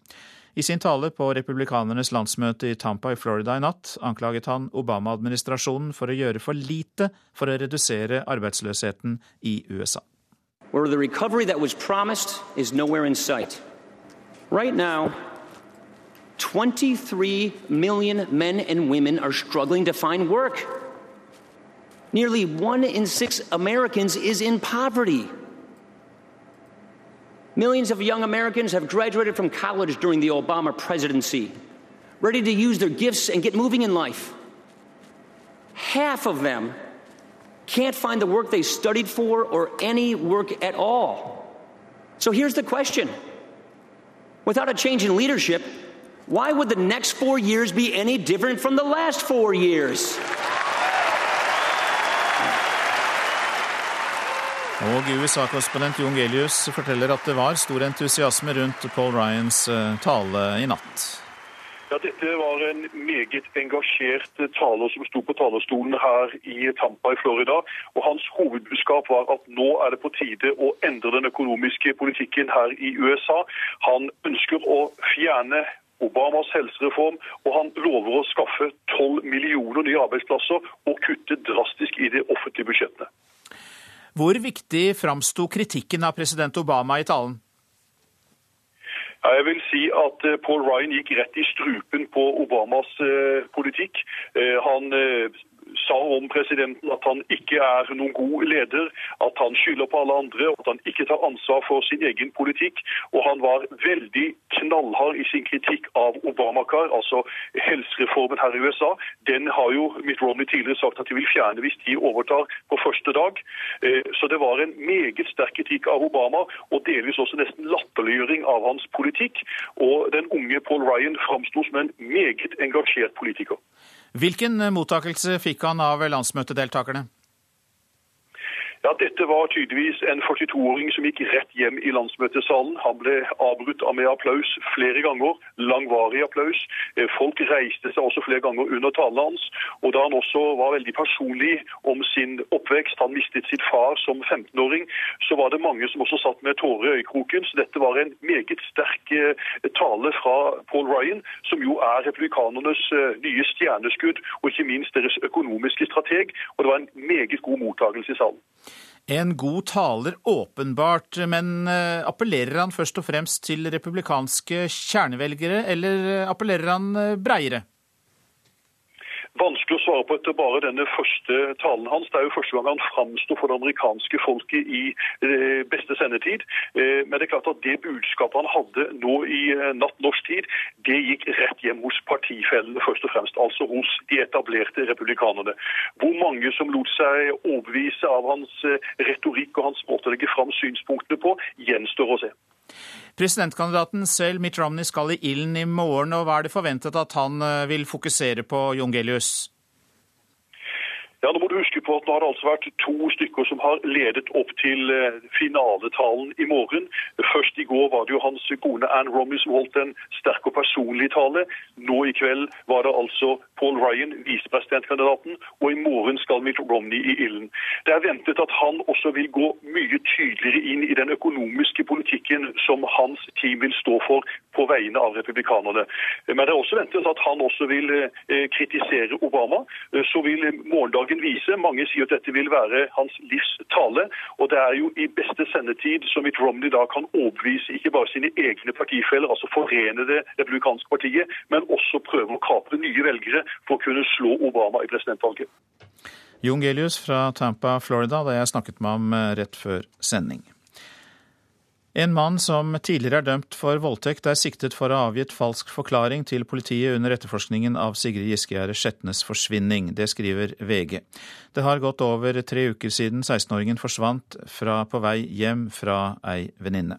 I sin tale på republikanernes landsmøte i Tampa i Florida i natt anklaget han Obama-administrasjonen for å gjøre for lite for å redusere arbeidsløsheten i USA. Where the recovery that was promised is nowhere in sight. Right now, 23 million men and women are struggling to find work. Nearly one in six Americans is in poverty. Millions of young Americans have graduated from college during the Obama presidency, ready to use their gifts and get moving in life. Half of them can't find the work they studied for or any work at all. So here's the question without a change in leadership, why would the next four years be any different from the last four years? Og USA-korrespondent Jon Gelius forteller at det var stor entusiasme rundt Paul Ryans tale i natt. Ja, Dette var en meget engasjert taler som sto på talerstolen her i Tampa i Florida. og Hans hovedbudskap var at nå er det på tide å endre den økonomiske politikken her i USA. Han ønsker å fjerne Obamas helsereform, og han lover å skaffe 12 millioner nye arbeidsplasser og kutte drastisk i de offentlige budsjettene. Hvor viktig framsto kritikken av president Obama i talen? Jeg vil si at Paul Ryan gikk rett i strupen på Obamas eh, politikk. Eh, han eh, sa om presidenten at han ikke er noen god leder, at han skylder på alle andre, at han ikke tar ansvar for sin egen politikk. Og han var veldig knallhard i sin kritikk av Obamacare, altså helsereformen her i USA. Den har jo Mitt Romney tidligere sagt at de vil fjerne hvis de overtar på første dag. Så det var en meget sterk kritikk av Obama, og delvis også nesten latterliggjøring av hans politikk. Og den unge Paul Ryan framsto som en meget engasjert politiker. Hvilken mottakelse fikk han av landsmøtedeltakerne? Ja, Dette var tydeligvis en 42-åring som gikk rett hjem i landsmøtesalen. Han ble avbrutt av med applaus flere ganger, langvarig applaus. Folk reiste seg også flere ganger under talen hans. Og da han også var veldig personlig om sin oppvekst, han mistet sitt far som 15-åring, så var det mange som også satt med tårer i øyekroken. Så dette var en meget sterk tale fra Paul Ryan, som jo er republikanernes nye stjerneskudd, og ikke minst deres økonomiske strateg. Og det var en meget god mottakelse i salen. En god taler, åpenbart, men appellerer han først og fremst til republikanske kjernevelgere, eller appellerer han breiere? Vanskelig å svare på etter bare denne første talen hans. Det er jo første gang han framstår for det amerikanske folket i eh, beste sendetid. Eh, men det er klart at det budskapet han hadde nå i eh, natt norsk tid, det gikk rett hjem hos partifellene først og fremst, altså hos de etablerte republikanerne. Hvor mange som lot seg overbevise av hans retorikk og hans måte å legge fram synspunktene på, gjenstår å se. Presidentkandidaten selv, Mitt Romney, skal i ilden i morgen. og Hva er det forventet at han eh, vil fokusere på, Jongelius? Ja, nå må du huske på at nå har det altså vært to stykker som har ledet opp til eh, finaletalen i morgen. Først i går var det jo hans kone Ann Romney som holdt en sterk og personlig tale. Nå i kveld var det altså Paul Ryan, visepresidentkandidaten, og i morgen skal Mitt Romney i ilden. Det er ventet at han også vil gå mye tydeligere inn i den økonomiske politikken som hans team vil stå for på vegne av republikanerne. Men det er også ventet at han også vil eh, kritisere Obama. Så vil morgendagen saken vise. Mange sier at dette vil være hans livs tale. Og det er jo i beste sendetid som Mitt Romney da kan overbevise ikke bare sine egne partifeller, altså forene det republikanske partiet, men også prøve å kapre nye velgere for å kunne slå Obama i presidentvalget. Jon Gelius fra Tampa, Florida, da jeg snakket med ham eh, rett før sending. En mann som tidligere er dømt for voldtekt, er siktet for å ha avgitt falsk forklaring til politiet under etterforskningen av Sigrid Giskegjerde Skjetnes forsvinning. Det skriver VG. Det har gått over tre uker siden 16-åringen forsvant fra på vei hjem fra ei venninne.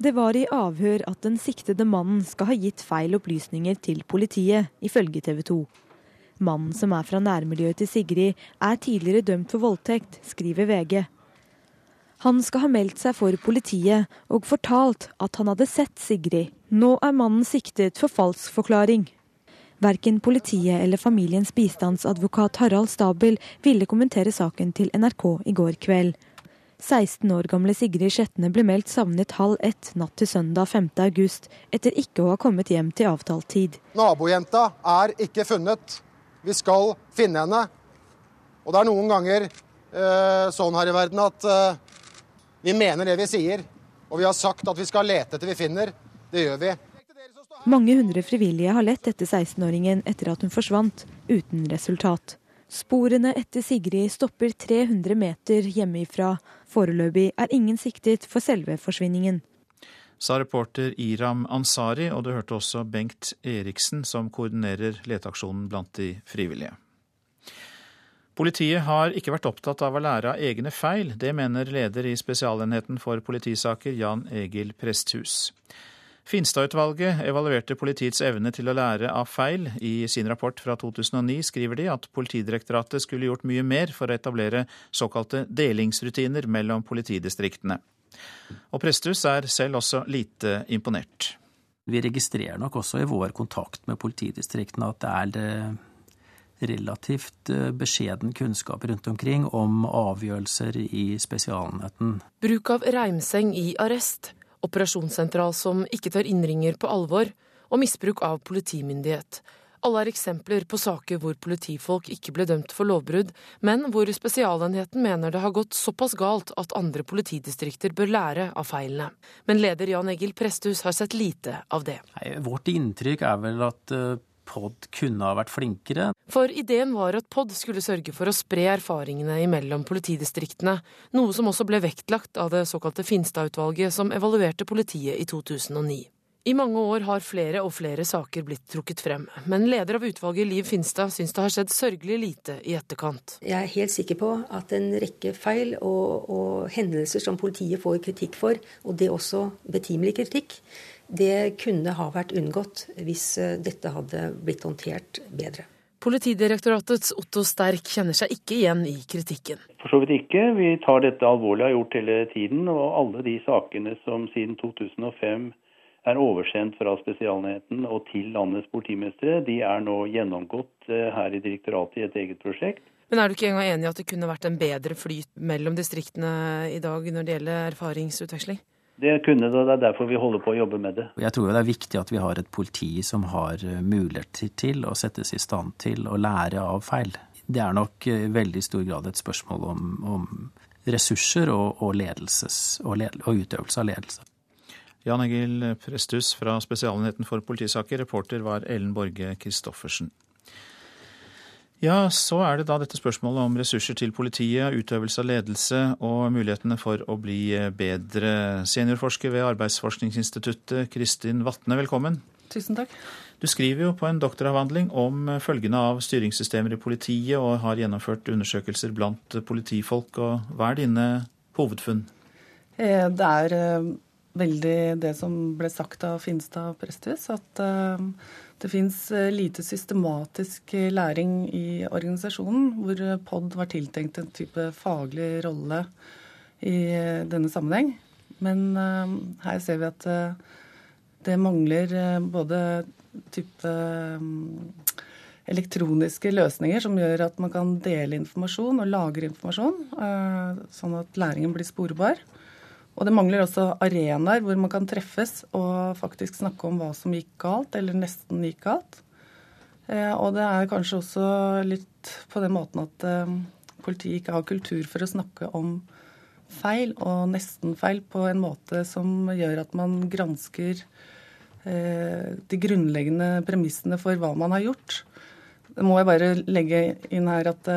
Det var i avhør at den siktede mannen skal ha gitt feil opplysninger til politiet, ifølge TV 2. Mannen som er fra nærmiljøet til Sigrid, er tidligere dømt for voldtekt, skriver VG. Han skal ha meldt seg for politiet og fortalt at han hadde sett Sigrid. Nå er mannen siktet for falsk forklaring. Verken politiet eller familiens bistandsadvokat Harald Stabel ville kommentere saken til NRK i går kveld. 16 år gamle Sigrid Skjetne ble meldt savnet halv ett natt til søndag 5. august, etter ikke å ha kommet hjem til avtalt tid. Nabojenta er ikke funnet. Vi skal finne henne. Og det er noen ganger eh, sånn her i verden at eh, vi mener det vi sier, og vi har sagt at vi skal lete etter vi finner. Det gjør vi. Mange hundre frivillige har lett etter 16-åringen etter at hun forsvant, uten resultat. Sporene etter Sigrid stopper 300 meter hjemmefra. Foreløpig er ingen siktet for selve forsvinningen. Sa reporter Iram Ansari, og du hørte også Bengt Eriksen, som koordinerer leteaksjonen blant de frivillige. Politiet har ikke vært opptatt av å lære av egne feil. Det mener leder i Spesialenheten for politisaker, Jan Egil Presthus. Finstad-utvalget evaluerte politiets evne til å lære av feil. I sin rapport fra 2009 skriver de at Politidirektoratet skulle gjort mye mer for å etablere såkalte delingsrutiner mellom politidistriktene. Og Presthus er selv også lite imponert. Vi registrerer nok også i vår kontakt med politidistriktene at det er det relativt eh, beskjeden kunnskap rundt omkring om avgjørelser i Spesialenheten. Bruk av reimseng i arrest, operasjonssentral som ikke tar innringer på alvor, og misbruk av politimyndighet. Alle er eksempler på saker hvor politifolk ikke ble dømt for lovbrudd, men hvor Spesialenheten mener det har gått såpass galt at andre politidistrikter bør lære av feilene. Men leder Jan Egil Presthus har sett lite av det. Nei, vårt inntrykk er vel at eh, POD kunne ha vært flinkere. For ideen var at POD skulle sørge for å spre erfaringene imellom politidistriktene, noe som også ble vektlagt av det såkalte Finstad-utvalget som evaluerte politiet i 2009. I mange år har flere og flere saker blitt trukket frem, men leder av utvalget Liv Finstad syns det har skjedd sørgelig lite i etterkant. Jeg er helt sikker på at en rekke feil og, og hendelser som politiet får kritikk for, og det også betimelig kritikk, det kunne ha vært unngått hvis eh, dette hadde blitt håndtert bedre. Politidirektoratets Otto Sterk kjenner seg ikke igjen i kritikken. For så vidt ikke. Vi tar dette alvorlig, og har gjort hele tiden. Og alle de sakene som siden 2005 er oversendt fra Spesialenheten og til landets politimestre, de er nå gjennomgått eh, her i direktoratet i et eget prosjekt. Men er du ikke engang enig i at det kunne vært en bedre flyt mellom distriktene i dag når det gjelder erfaringsutveksling? Det kunne det, og det er derfor vi holder på å jobbe med det. Jeg tror det er viktig at vi har et politi som har mulighet muligheter til å settes i stand til å lære av feil. Det er nok i veldig stor grad et spørsmål om, om ressurser og, og, ledelses, og, led, og utøvelse av ledelse. Jan Egil Presthus fra Spesialenheten for politisaker. Reporter var Ellen Borge Christoffersen. Ja, så er det da dette spørsmålet om ressurser til politiet, utøvelse av ledelse og mulighetene for å bli bedre. Seniorforsker ved Arbeidsforskningsinstituttet, Kristin Vatne, velkommen. Tusen takk. Du skriver jo på en doktoravhandling om følgene av styringssystemer i politiet, og har gjennomført undersøkelser blant politifolk. og Hva er dine hovedfunn? Eh, det er eh, veldig det som ble sagt av Finstad presthus, at eh, det fins lite systematisk læring i organisasjonen, hvor POD var tiltenkt en type faglig rolle i denne sammenheng. Men her ser vi at det mangler både type elektroniske løsninger som gjør at man kan dele informasjon og lagre informasjon, sånn at læringen blir sporbar. Og det mangler også arenaer hvor man kan treffes og faktisk snakke om hva som gikk galt, eller nesten gikk galt. Eh, og det er kanskje også litt på den måten at eh, politiet ikke har kultur for å snakke om feil og nestenfeil på en måte som gjør at man gransker eh, de grunnleggende premissene for hva man har gjort. Det må jeg bare legge inn her at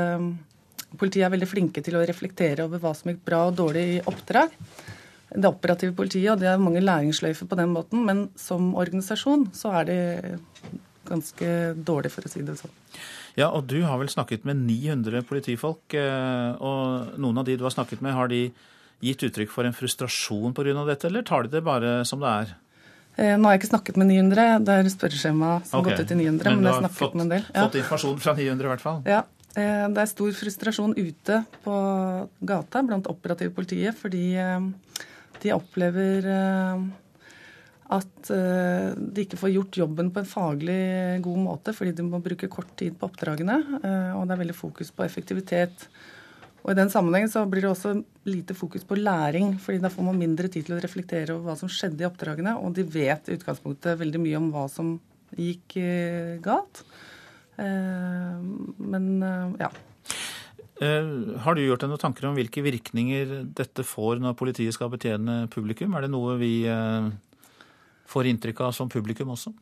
politiet er veldig flinke til å reflektere over hva som gikk bra og dårlig i oppdrag det operative politiet, og det er mange læringsløyfer på den måten. Men som organisasjon så er det ganske dårlig, for å si det sånn. Ja, og du har vel snakket med 900 politifolk, eh, og noen av de du har snakket med, har de gitt uttrykk for en frustrasjon pga. dette, eller tar de det bare som det er? Eh, nå har jeg ikke snakket med 900, det er spørreskjema som okay. gått ut til 900. Men, men jeg har snakket fått, med en del. Ja. fått informasjon fra 900 i hvert fall? Ja. Eh, det er stor frustrasjon ute på gata blant operative politiet, fordi de opplever eh, at eh, de ikke får gjort jobben på en faglig god måte fordi de må bruke kort tid på oppdragene. Eh, og det er veldig fokus på effektivitet. Og I den sammenheng så blir det også lite fokus på læring, fordi da får man mindre tid til å reflektere over hva som skjedde i oppdragene, og de vet i utgangspunktet veldig mye om hva som gikk galt. Men ja. Eh, har du gjort deg noen tanker om hvilke virkninger dette får når politiet skal betjene publikum? Er det noe vi eh, får inntrykk av som publikum også?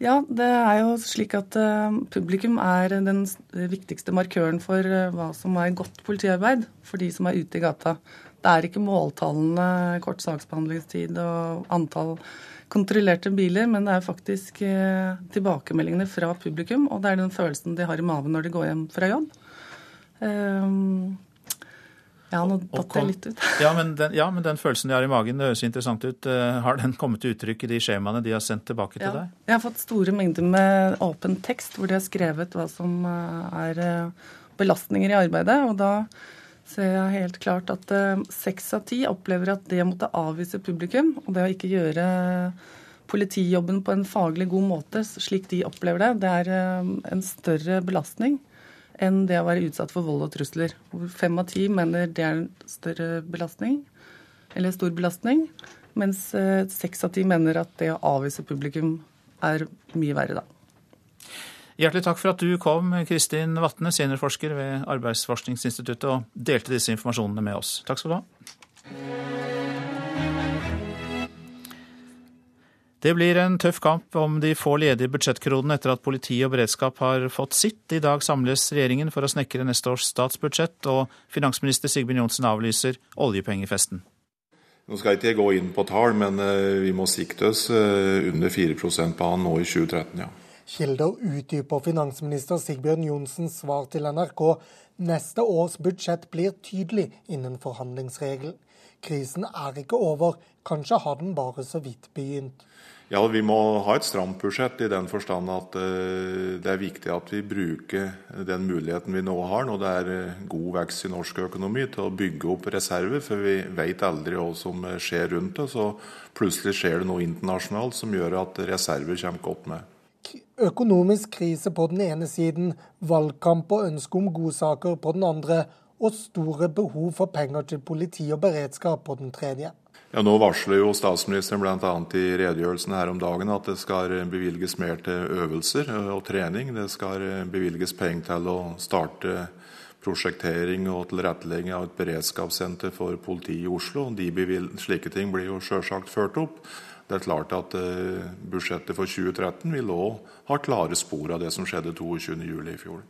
Ja, det er jo slik at uh, publikum er den viktigste markøren for hva som er godt politiarbeid for de som er ute i gata. Det er ikke måltallene, kort saksbehandlingstid og antall kontrollerte biler, men det er faktisk tilbakemeldingene fra publikum, og det er den følelsen de har i maven når de går hjem fra jobb. Um, ja, nå datt jeg litt ut. ja, men den, ja, men den følelsen de har i magen, det høres interessant ut. Eh, har den kommet til uttrykk i de skjemaene de har sendt tilbake til ja. deg? Jeg har fått store mengder med åpen tekst hvor de har skrevet hva som eh, er eh, belastninger i arbeidet. Og da ser jeg helt klart at seks av ti opplever at det å måtte avvise publikum, og det å ikke gjøre politijobben på en faglig god måte, slik de opplever det, det er en større belastning enn det å være utsatt for vold og trusler. Fem av ti mener det er en større belastning, eller stor belastning, mens eh, seks av ti mener at det å avvise publikum er mye verre, da. Hjertelig takk for at du kom, Kristin Vatne, seniorforsker ved Arbeidsforskningsinstituttet, og delte disse informasjonene med oss. Takk skal du ha. Det blir en tøff kamp om de få ledige budsjettkronene etter at politi og beredskap har fått sitt. I dag samles regjeringen for å snekre neste års statsbudsjett, og finansminister Sigbjørn Johnsen avlyser oljepengefesten. Nå skal jeg ikke gå inn på tall, men eh, vi må sikte oss eh, under 4% på han nå i 2013, ja. Kilder utdyper finansminister Sigbjørn Johnsens svar til NRK. Neste års budsjett blir tydelig innenfor forhandlingsregelen. Krisen er ikke over, kanskje har den bare så vidt begynt. Ja, Vi må ha et stramt budsjett i den forstand at uh, det er viktig at vi bruker den muligheten vi nå har, når det er uh, god vekst i norsk økonomi, til å bygge opp reserver. For vi vet aldri hva som skjer rundt oss. Og plutselig skjer det noe internasjonalt som gjør at reserver kommer godt med. Økonomisk krise på den ene siden, valgkamp og ønske om godsaker på den andre, og store behov for penger til politi og beredskap på den tredje. Ja, Nå varsler jo statsministeren bl.a. i redegjørelsen her om dagen at det skal bevilges mer til øvelser og trening. Det skal bevilges penger til å starte prosjektering og tilrettelegging av et beredskapssenter for politiet i Oslo. De slike ting blir jo selvsagt ført opp. Det er klart at budsjettet for 2013 vil òg ha klare spor av det som skjedde 22.07. i fjor.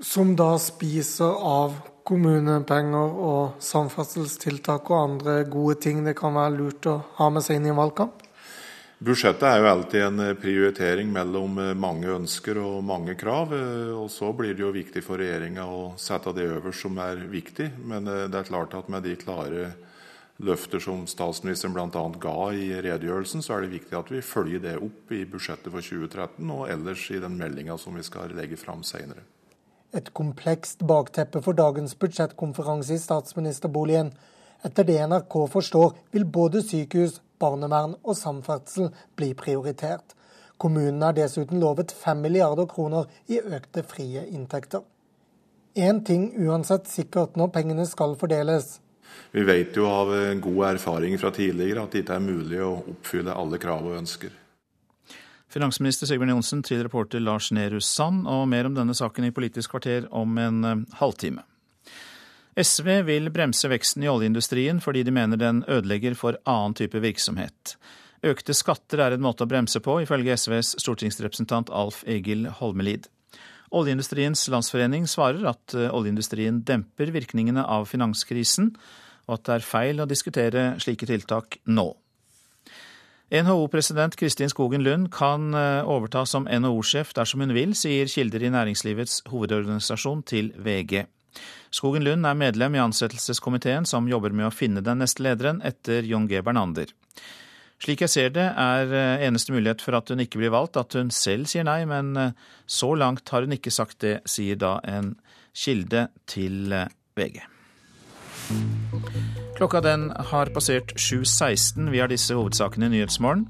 Som da spiser av kommunepenger og samferdselstiltak og andre gode ting det kan være lurt å ha med seg inn i en valgkamp? Budsjettet er jo alltid en prioritering mellom mange ønsker og mange krav. og Så blir det jo viktig for regjeringa å sette det øverst som er viktig. Men det er klart at med de klare løfter som statsministeren bl.a. ga i redegjørelsen, så er det viktig at vi følger det opp i budsjettet for 2013 og ellers i den meldinga som vi skal legge fram senere. Et komplekst bakteppe for dagens budsjettkonferanse i statsministerboligen. Etter det NRK forstår, vil både sykehus, barnevern og samferdsel bli prioritert. Kommunene er dessuten lovet 5 milliarder kroner i økte frie inntekter. Én ting uansett sikkert når pengene skal fordeles. Vi vet jo av god erfaring fra tidligere at det ikke er mulig å oppfylle alle krav og ønsker. Finansminister Sigbjørn Johnsen til reporter Lars Nehru Sand, og mer om denne saken i Politisk kvarter om en eh, halvtime. SV vil bremse veksten i oljeindustrien fordi de mener den ødelegger for annen type virksomhet. Økte skatter er en måte å bremse på, ifølge SVs stortingsrepresentant Alf Egil Holmelid. Oljeindustriens landsforening svarer at eh, oljeindustrien demper virkningene av finanskrisen, og at det er feil å diskutere slike tiltak nå. NHO-president Kristin Skogen Lund kan eh, overta som NHO-sjef dersom hun vil, sier kilder i næringslivets hovedorganisasjon til VG. Skogen Lund er medlem i ansettelseskomiteen som jobber med å finne den neste lederen etter John G. Bernander. Slik jeg ser det, er eh, eneste mulighet for at hun ikke blir valgt at hun selv sier nei, men eh, så langt har hun ikke sagt det, sier da en kilde til VG. Klokka den har passert 7.16. Vi har disse hovedsakene i Nyhetsmorgen.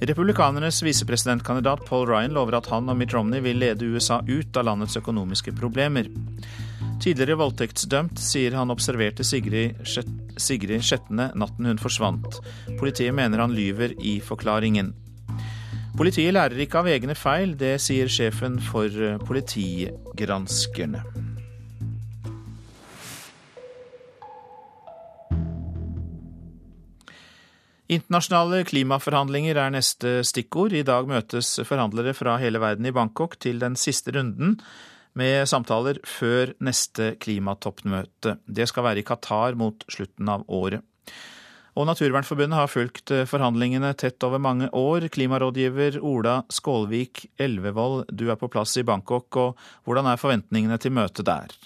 Republikanernes visepresidentkandidat Paul Ryan lover at han og Mitt Romney vil lede USA ut av landets økonomiske problemer. Tidligere voldtektsdømt sier han observerte Sigrid, Sigrid Skjetne natten hun forsvant. Politiet mener han lyver i forklaringen. Politiet lærer ikke av egne feil, det sier sjefen for politigranskerne. Internasjonale klimaforhandlinger er neste stikkord. I dag møtes forhandlere fra hele verden i Bangkok til den siste runden med samtaler før neste klimatoppmøte. Det skal være i Qatar mot slutten av året. Og Naturvernforbundet har fulgt forhandlingene tett over mange år. Klimarådgiver Ola Skålvik Elvevold, du er på plass i Bangkok, og hvordan er forventningene til møtet der?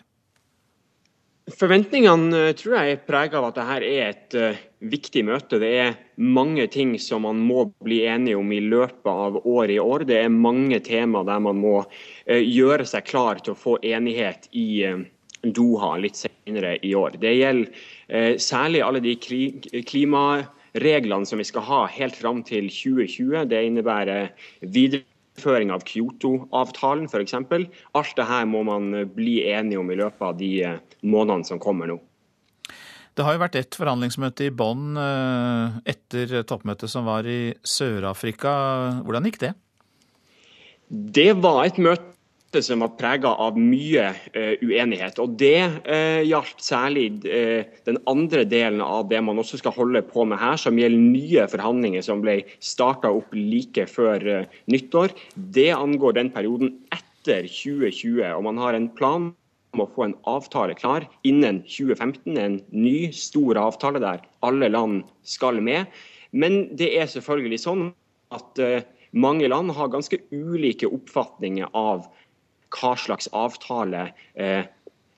Forventningene eh, tror jeg er preget av at dette er et uh, viktig møte. Det er mange ting som man må bli enige om i løpet av året i år. Det er mange tema der man må uh, gjøre seg klar til å få enighet i uh, Doha litt senere i år. Det gjelder særlig alle de klimareglene som vi skal ha helt fram til 2020. Det innebærer videre Føring av Kyoto-avtalen f.eks. Alt dette må man bli enige om i løpet av de eh, månedene som kommer nå. Det har jo vært ett forhandlingsmøte i Bonn eh, etter toppmøtet som var i Sør-Afrika. Hvordan gikk det? Det var et møte som var prega av mye uh, uenighet. og Det uh, gjaldt særlig uh, den andre delen av det man også skal holde på med her, som gjelder nye forhandlinger som ble starta opp like før nyttår. Det angår den perioden etter 2020, og man har en plan om å få en avtale klar innen 2015. En ny, stor avtale der alle land skal med. Men det er selvfølgelig sånn at mange land har ganske ulike oppfatninger av hva slags avtale eh,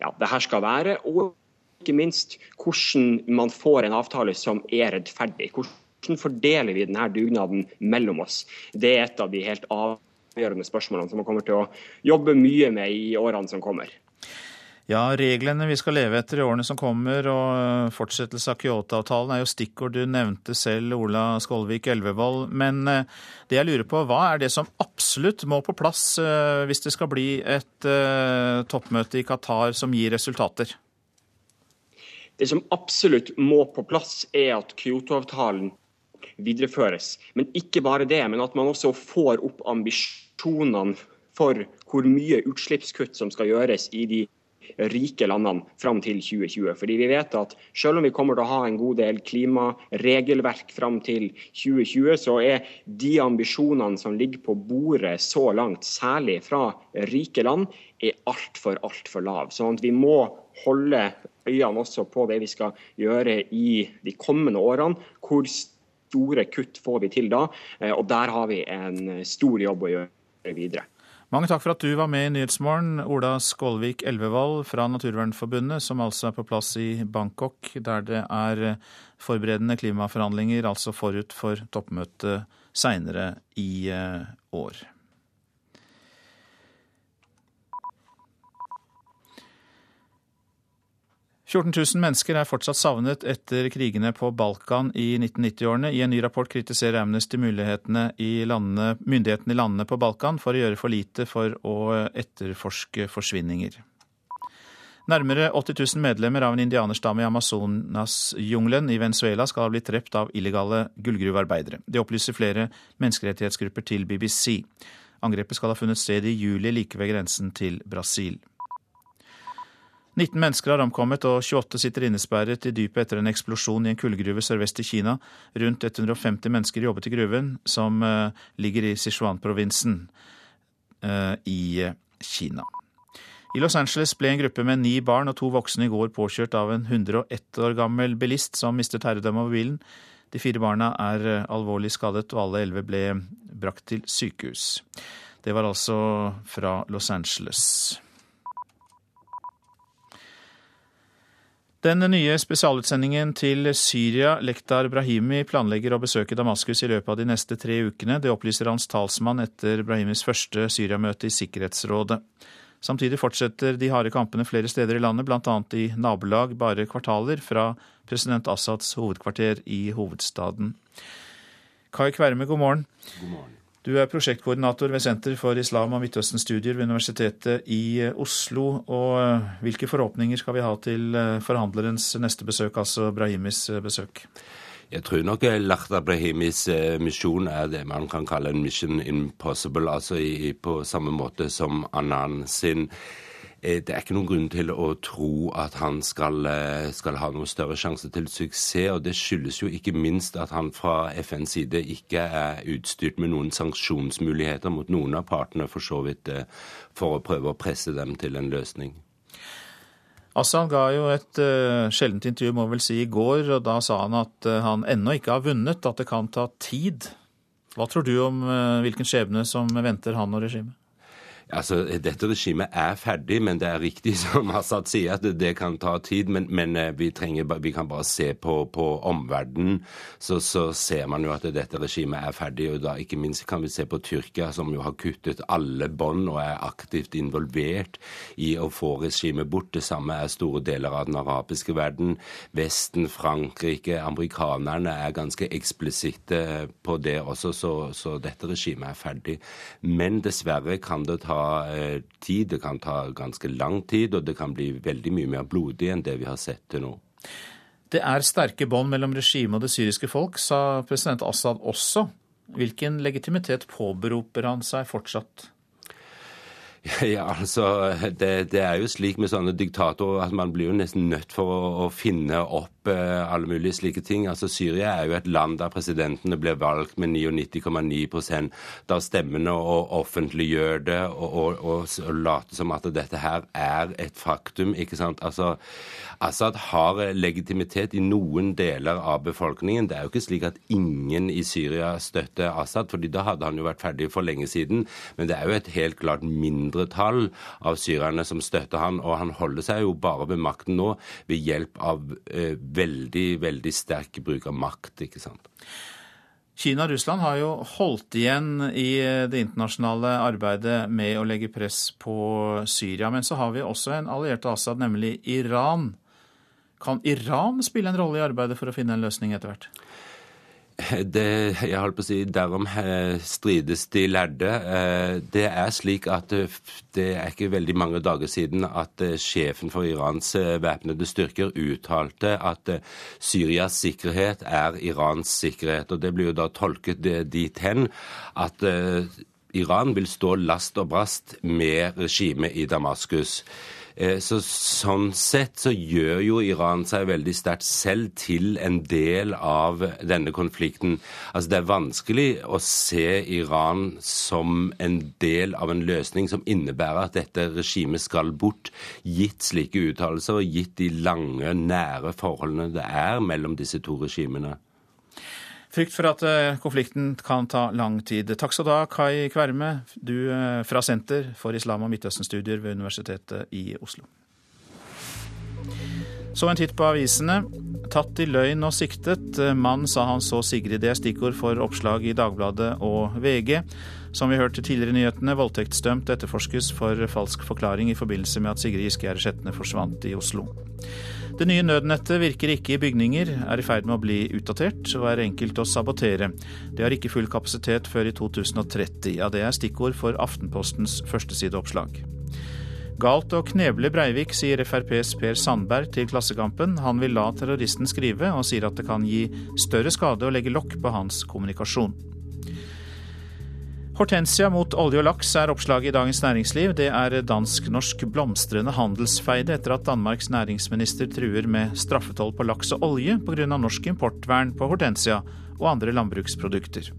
ja, det her skal være. Og ikke minst hvordan man får en avtale som er rettferdig. Hvordan fordeler vi denne dugnaden mellom oss? Det er et av de helt avgjørende spørsmålene som man kommer til å jobbe mye med i årene som kommer. Ja, reglene vi skal leve etter i årene som kommer, og eh, fortsettelse av Kyoto-avtalen er jo stikkord du nevnte selv, Ola Skålvik Elvevold. Men eh, det jeg lurer på, hva er det som absolutt må på plass eh, hvis det skal bli et toppmøte i Qatar som gir resultater? Det som absolutt må på plass, er at Kyoto-avtalen videreføres. Men ikke bare det, men at man også får opp ambisjonene for hvor mye utslippskutt som skal gjøres i de rike landene fram til 2020. Fordi vi vet at selv om vi kommer til å ha en god del klimaregelverk fram til 2020, så er de ambisjonene som ligger på bordet så langt, særlig fra rike land, er altfor, altfor lav. Sånn at vi må holde øynene også på det vi skal gjøre i de kommende årene. Hvor store kutt får vi til da? Eh, og der har vi en stor jobb å gjøre videre. Mange takk for at du var med i Nyhetsmorgen, Ola Skålvik Elvevold fra Naturvernforbundet, som altså er på plass i Bangkok, der det er forberedende klimaforhandlinger, altså forut for toppmøtet seinere i eh, år. 14 000 mennesker er fortsatt savnet etter krigene på Balkan i 1990-årene. I en ny rapport kritiserer Amnesty myndighetene i, landene, myndighetene i landene på Balkan for å gjøre for lite for å etterforske forsvinninger. Nærmere 80 000 medlemmer av en indianerstamme i Amazonasjungelen i Venezuela skal ha blitt drept av illegale gullgruvearbeidere. Det opplyser flere menneskerettighetsgrupper til BBC. Angrepet skal ha funnet sted i juli like ved grensen til Brasil. 19 mennesker har omkommet og 28 sitter innesperret i dypet etter en eksplosjon i en kullgruve sørvest i Kina. Rundt 150 mennesker jobbet i gruven, som eh, ligger i Sichuan-provinsen eh, i eh, Kina. I Los Angeles ble en gruppe med ni barn og to voksne i går påkjørt av en 101 år gammel bilist som mistet herredømmet over bilen. De fire barna er alvorlig skadet, og alle elleve ble brakt til sykehus. Det var altså fra Los Angeles. Den nye spesialutsendingen til Syria, Lektar Brahimi, planlegger å besøke Damaskus i løpet av de neste tre ukene. Det opplyser hans talsmann etter Brahimis første Syria-møte i Sikkerhetsrådet. Samtidig fortsetter de harde kampene flere steder i landet, bl.a. i nabolag bare kvartaler fra president Assads hovedkvarter i hovedstaden. Kai Kverme, god morgen. God morgen. Du er prosjektkoordinator ved Senter for islam og Midtøsten-studier ved Universitetet i eh, Oslo. Og eh, hvilke forhåpninger skal vi ha til eh, forhandlerens neste besøk, altså Brahimis besøk? Jeg tror nok Lahda Brahimis misjon er det man kan kalle en mission impossible, altså i, på samme måte som Annan sin. Eh, det er ikke noen grunn til å tro at han skal, eh, skal, ha noen større sjanse til suksess. og Det skyldes jo ikke minst at han fra FNs side ikke er utstyrt med noen sanksjonsmuligheter mot noen av partene, for så vidt, eh, for å prøve å presse dem til en løsning. Assad ga jo et uh, sjeldent intervju, må vel si, i går, og da sa han at uh, han ennå ikke har vunnet, at det kan ta tid. Hva tror du om uh, hvilken skjebne som venter han og regimet? Altså, Dette regimet er ferdig, men det er riktig som Assad sier, at det, kan ta tid. Men, men eh, vi, trenger, vi, kan bare se på, på omverdenen, så, så, ser man jo at dette regimet er ferdig. og da Ikke minst kan vi se på Tyrkia, som jo har kuttet alle bånd og er aktivt involvert i å få regimet bort. Det samme er store deler av den arabiske verden. Vesten, Frankrike, amerikanerne er ganske eksplisitte på det også, så, så dette regimet er ferdig. Men dessverre kan det ta ta tid, det kan ta ganske lang tid, og det kan bli veldig mye mer blodig enn det vi har sett til nå. Det er sterke bånd mellom regimet og det syriske folk, sa president Assad også. Hvilken legitimitet påberoper han seg fortsatt? Ja, altså, det, det, er jo slik med sånne diktatorer at man blir jo nesten nødt for å, å finne opp Eh, alle mulige slike ting. Altså Syria er jo et land der presidentene blir valgt med 99,9% der stemmene og offentliggjør det og, og, og, og later som at dette her er et faktum. ikke sant? Altså, Assad har legitimitet i noen deler av befolkningen. Det er jo ikke slik at ingen i Syria støtter Assad, fordi da hadde han jo vært ferdig for lenge siden. Men det er jo et helt klart mindretall av syrerne som støtter han, og han holder seg jo bare ved makten nå ved hjelp av eh, veldig, veldig sterk bruk av makt, ikke sant. Kina og Russland har jo holdt igjen i det internasjonale arbeidet med å legge press på Syria. Men så har vi også en alliert av Assad, nemlig Iran. Kan Iran spille en rolle i arbeidet for å finne en løsning etter hvert? Det, jeg holdt på å si, Derom eh, strides de lærde. Eh, det er slik at eh, det er ikke veldig mange dager siden at sjefen for Irans væpnede styrker uttalte at Syrias sikkerhet er Irans sikkerhet. og Det blir jo da tolket dit hen at Iran vil stå last og brast med regimet i Damaskus. Eh, så Sånn sett så gjør jo Iran seg veldig sterkt selv til en del av denne konflikten. Altså Det er vanskelig å se Iran som en del av en løsning som innebærer at dette regimet skal bort, gitt slike uttalelser og gitt de lange, nære forholdene det er mellom disse to regimene. Frykt for at eh, konflikten kan ta lang tid. Takk skal du ha, Kai Kverme, du eh, fra Senter for islam- og Midtøsten-studier ved Universitetet i Oslo. Så en titt på avisene. Tatt i løgn og siktet. Mann sa han så Sigrid. Det er stikkord for oppslag i Dagbladet og VG. Som vi hørte tidligere i nyhetene, voldtektsdømt etterforskes for falsk forklaring i forbindelse med at Sigrid Giskegjerde Skjetne forsvant i Oslo. Det nye nødnettet virker ikke i bygninger, er i ferd med å bli utdatert og er enkelt å sabotere. Det har ikke full kapasitet før i 2030. Ja, det er stikkord for Aftenpostens førstesideoppslag. Galt å kneble Breivik, sier FrPs Per Sandberg til Klassekampen. Han vil la terroristen skrive, og sier at det kan gi større skade å legge lokk på hans kommunikasjon. Hortensia mot olje og laks er oppslaget i Dagens Næringsliv. Det er dansk-norsk blomstrende handelsfeide etter at Danmarks næringsminister truer med straffetoll på laks og olje pga. norsk importvern på hortensia og andre landbruksprodukter.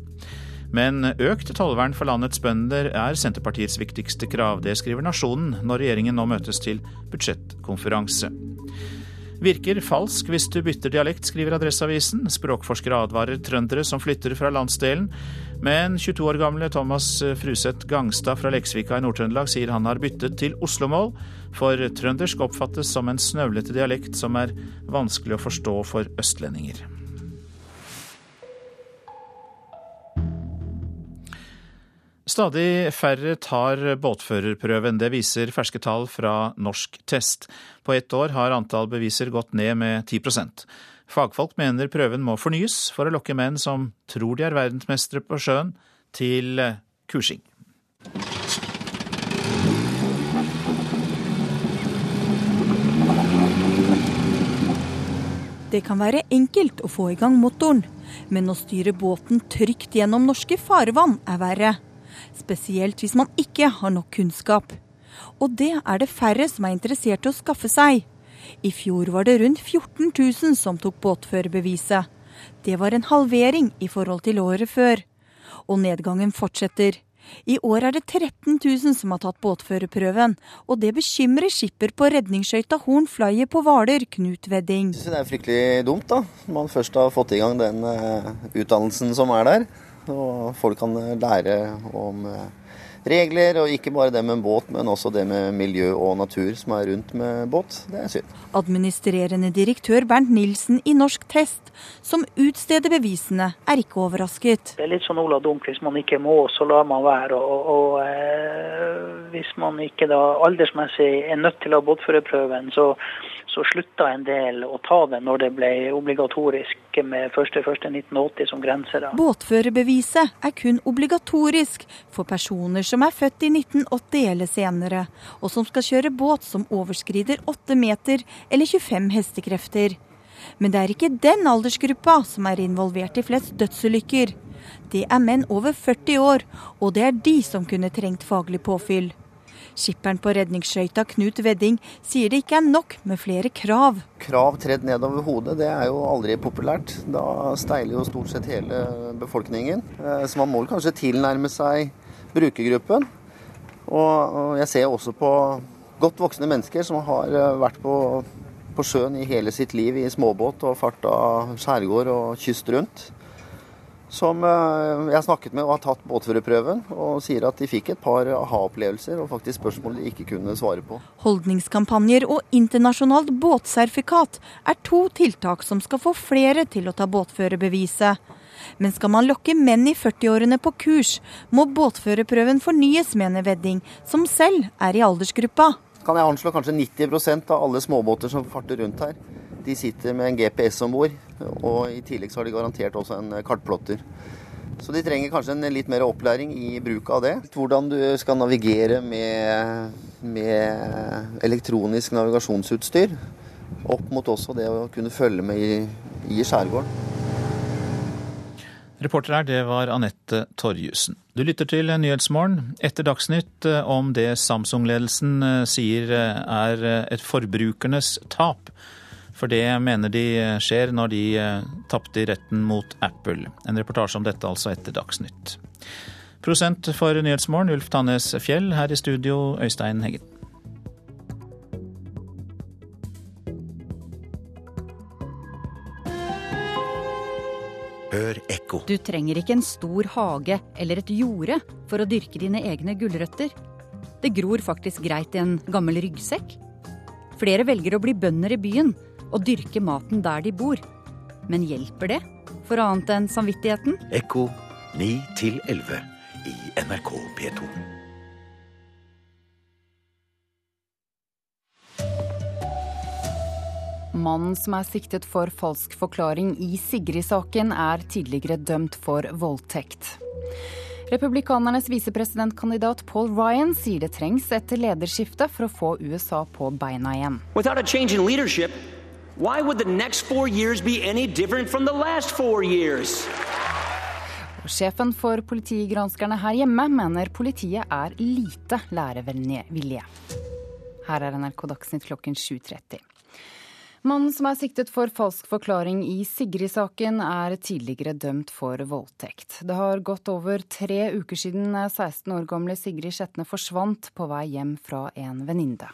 Men økt tollvern for landets bønder er Senterpartiets viktigste krav. Det skriver Nasjonen når regjeringen nå møtes til budsjettkonferanse. Virker falsk hvis du bytter dialekt, skriver Adresseavisen. Språkforskere advarer trøndere som flytter fra landsdelen. Men 22 år gamle Thomas Fruseth Gangstad fra Leksvika i Nord-Trøndelag sier han har byttet til oslomål, for trøndersk oppfattes som en snøvlete dialekt som er vanskelig å forstå for østlendinger. Stadig færre tar båtførerprøven. Det viser ferske tall fra Norsk Test. På ett år har antall beviser gått ned med 10 Fagfolk mener prøven må fornyes for å lokke menn som tror de er verdensmestere på sjøen, til kursing. Det kan være enkelt å få i gang motoren, men å styre båten trygt gjennom norske farvann er verre spesielt hvis man ikke har nok kunnskap. Og det er det færre som er interessert i å skaffe seg. I fjor var det rundt 14 000 som tok båtførerbeviset. Det var en halvering i forhold til året før. Og nedgangen fortsetter. I år er det 13 000 som har tatt båtførerprøven, og det bekymrer skipper på redningsskøyta Horn Flyer på Hvaler, Knut Wedding. Det er fryktelig dumt, da. Man først har fått i gang den uh, utdannelsen som er der. Og folk kan lære om eh, regler, og ikke bare det med båt, men også det med miljø og natur som er rundt med båt. Det er synd. Administrerende direktør Bernt Nilsen i Norsk Test, som utsteder bevisene, er ikke overrasket. Det er litt sånn Ola Dunk, hvis man ikke må, så lar man være. Og, og eh, hvis man ikke da aldersmessig er nødt til å ha båtførerprøven, så så slutta en del å ta det når det ble obligatorisk med 1.1.1980 som grense. da. Båtførerbeviset er kun obligatorisk for personer som er født i 1980 eller senere, og som skal kjøre båt som overskrider 8 meter eller 25 hestekrefter. Men det er ikke den aldersgruppa som er involvert i flest dødsulykker. Det er menn over 40 år, og det er de som kunne trengt faglig påfyll. Skipperen på redningsskøyta Knut Wedding sier det ikke er nok med flere krav. Krav tredd nedover hodet, det er jo aldri populært. Da steiler jo stort sett hele befolkningen. Eh, så man må kanskje tilnærme seg brukergruppen. Og jeg ser også på godt voksne mennesker som har eh, vært på, på sjøen i hele sitt liv i småbåt og farta skjærgård og kyst rundt som eh, jeg snakket med og har tatt båtførerprøven, og sier at de fikk et par aha-opplevelser og faktisk spørsmål de ikke kunne svare på. Holdningskampanjer og internasjonalt båtsertifikat er to tiltak som skal få flere til å ta båtførerbeviset. Men skal man lokke menn i 40-årene på kurs, må båtførerprøven fornyes, mener Wedding, som selv er i aldersgruppa. Kan jeg anslå kanskje 90% av alle småbåter som farter rundt her de sitter med en GPS om bord, og i tillegg så har de garantert også en kartplotter. Så de trenger kanskje en litt mer opplæring i bruk av det. Hvordan du skal navigere med, med elektronisk navigasjonsutstyr. Opp mot også det å kunne følge med i, i skjærgården. Reporter her, det var Anette Torjussen. Du lytter til Nyhetsmorgen. Etter Dagsnytt eh, om det Samsung-ledelsen eh, sier eh, er et forbrukernes tap. For det mener de skjer når de tapte i retten mot Apple. En reportasje om dette altså etter Dagsnytt. Prosent for Nyhetsmorgen, Ulf Tannes Fjell. Her i studio, Øystein Heggen. Hør ekko. Du trenger ikke en stor hage eller et jorde for å dyrke dine egne gulrøtter. Det gror faktisk greit i en gammel ryggsekk. Flere velger å bli bønder i byen og dyrke maten der de bor. Men hjelper det for annet enn samvittigheten? Ekko 9 11 i NRK P2. Mannen som er siktet for falsk forklaring i Sigrid-saken, er tidligere dømt for voldtekt. Republikanernes visepresidentkandidat Paul Ryan sier det trengs et lederskifte for å få USA på beina igjen. Why would the next four years be any different from the last four years? Sjefen for politigranskerne her hjemme mener politiet er lite lærevillige. Her er NRK Dagsnytt klokken 7.30. Mannen som er siktet for falsk forklaring i Sigrid-saken, er tidligere dømt for voldtekt. Det har gått over tre uker siden 16 år gamle Sigrid Skjetne forsvant på vei hjem fra en venninne.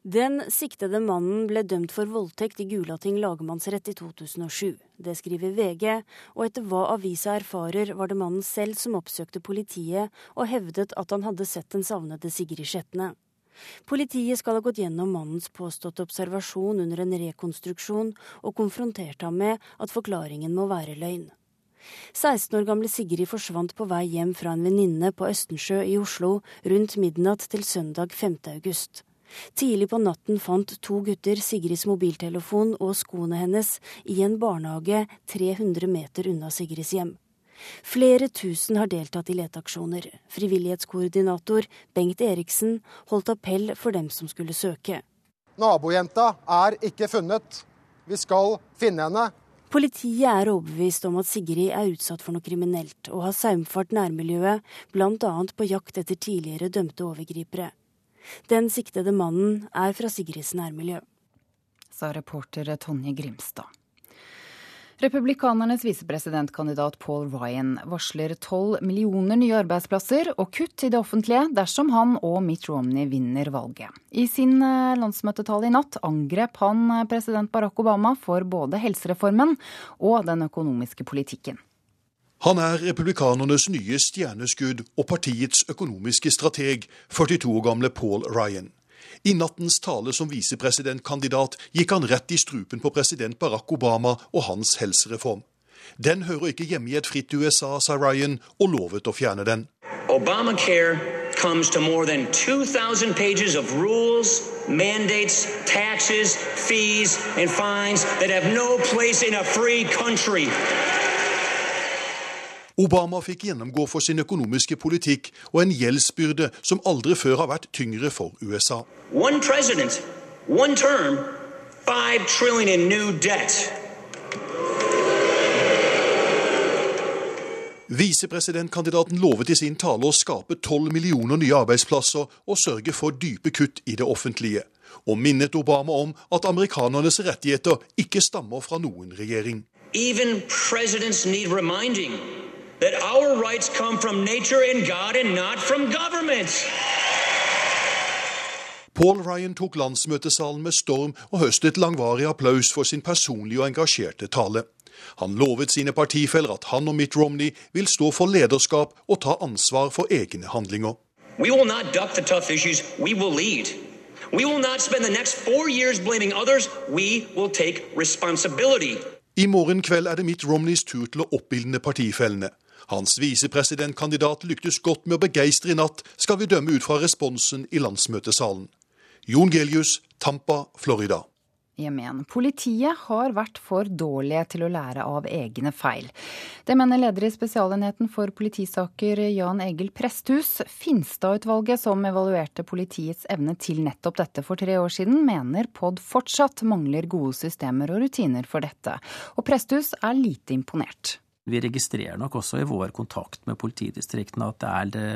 Den siktede mannen ble dømt for voldtekt i Gulating lagmannsrett i 2007. Det skriver VG, og etter hva avisa erfarer, var det mannen selv som oppsøkte politiet og hevdet at han hadde sett den savnede Sigrid Skjetne. Politiet skal ha gått gjennom mannens påståtte observasjon under en rekonstruksjon og konfrontert ham med at forklaringen må være løgn. 16 år gamle Sigrid forsvant på vei hjem fra en venninne på Østensjø i Oslo rundt midnatt til søndag 5. august. Tidlig på natten fant to gutter Sigrids mobiltelefon og skoene hennes i en barnehage 300 meter unna Sigrids hjem. Flere tusen har deltatt i leteaksjoner. Frivillighetskoordinator Bengt Eriksen holdt appell for dem som skulle søke. Nabojenta er ikke funnet. Vi skal finne henne. Politiet er overbevist om at Sigrid er utsatt for noe kriminelt, og har saumfart nærmiljøet, bl.a. på jakt etter tidligere dømte overgripere. Den siktede mannen er fra Sigrids nærmiljø. Sa reporter Tonje Grimstad. Republikanernes visepresidentkandidat Paul Ryan varsler 12 millioner nye arbeidsplasser og kutt i det offentlige dersom han og Mitt Romney vinner valget. I sin eh, landsmøtetale i natt angrep han eh, president Barack Obama for både helsereformen og den økonomiske politikken. Han er republikanernes nye stjerneskudd og partiets økonomiske strateg, 42 år gamle Paul Ryan. I nattens tale som visepresidentkandidat gikk han rett i strupen på president Barack Obama og hans helsereform. Den hører ikke hjemme i et fritt USA, sa Ryan, og lovet å fjerne den. Obamacare comes to more than 2,000 pages of rules, mandates, taxes, fees, and fines that have no place in a free country. Obama fikk gjennomgå for sin økonomiske politikk og en gjeldsbyrde som aldri før har vært tyngre for USA. One president, one term, five trillion in new debt. Visepresidentkandidaten lovet i sin tale å skape 12 millioner nye arbeidsplasser og sørge for dype kutt i det offentlige, og minnet Obama om at amerikanernes rettigheter ikke stammer fra noen regjering. Even presidents need reminding that our rights come from nature and God and not from governments. Paul Ryan tok landsmøtesalen med storm og høstet langvarig applaus for sin personlige og engasjerte tale. Han lovet sine partifeller at han og Mitt Romney vil stå for lederskap og ta ansvar for egne handlinger. We will not duck the tough issues. We will lead. We will not spend the next four years blaming others. We will take responsibility. I morgen kveld er det Mitt Romneys tur til å oppildne partifellene. Hans visepresidentkandidat lyktes godt med å begeistre i natt, skal vi dømme ut fra responsen i landsmøtesalen. Jon Gelius, Tampa, Florida. Jamen. Politiet har vært for dårlige til å lære av egne feil. Det mener leder i Spesialenheten for politisaker Jan Egil Presthus. Finstad-utvalget, som evaluerte politiets evne til nettopp dette for tre år siden, mener POD fortsatt mangler gode systemer og rutiner for dette. Og Presthus er lite imponert. Vi registrerer nok også i vår kontakt med politidistriktene at det er det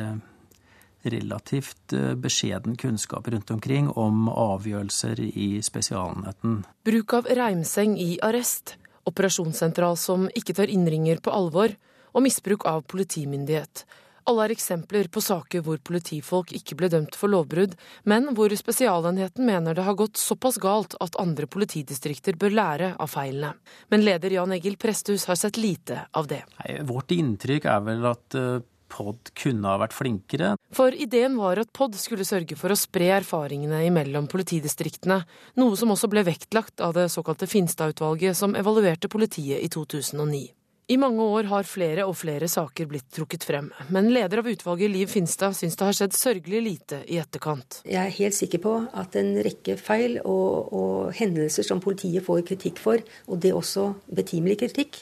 relativt eh, beskjeden kunnskap rundt omkring om avgjørelser i Spesialenheten. Bruk av reimseng i arrest, operasjonssentral som ikke tar innringer på alvor, og misbruk av politimyndighet. Alle er eksempler på saker hvor politifolk ikke ble dømt for lovbrudd, men hvor Spesialenheten mener det har gått såpass galt at andre politidistrikter bør lære av feilene. Men leder Jan Egil Presthus har sett lite av det. Nei, vårt inntrykk er vel at eh, POD kunne ha vært flinkere. For ideen var at POD skulle sørge for å spre erfaringene imellom politidistriktene, noe som også ble vektlagt av det såkalte Finstad-utvalget som evaluerte politiet i 2009. I mange år har flere og flere saker blitt trukket frem, men leder av utvalget Liv Finstad syns det har skjedd sørgelig lite i etterkant. Jeg er helt sikker på at en rekke feil og, og hendelser som politiet får kritikk for, og det også betimelig kritikk,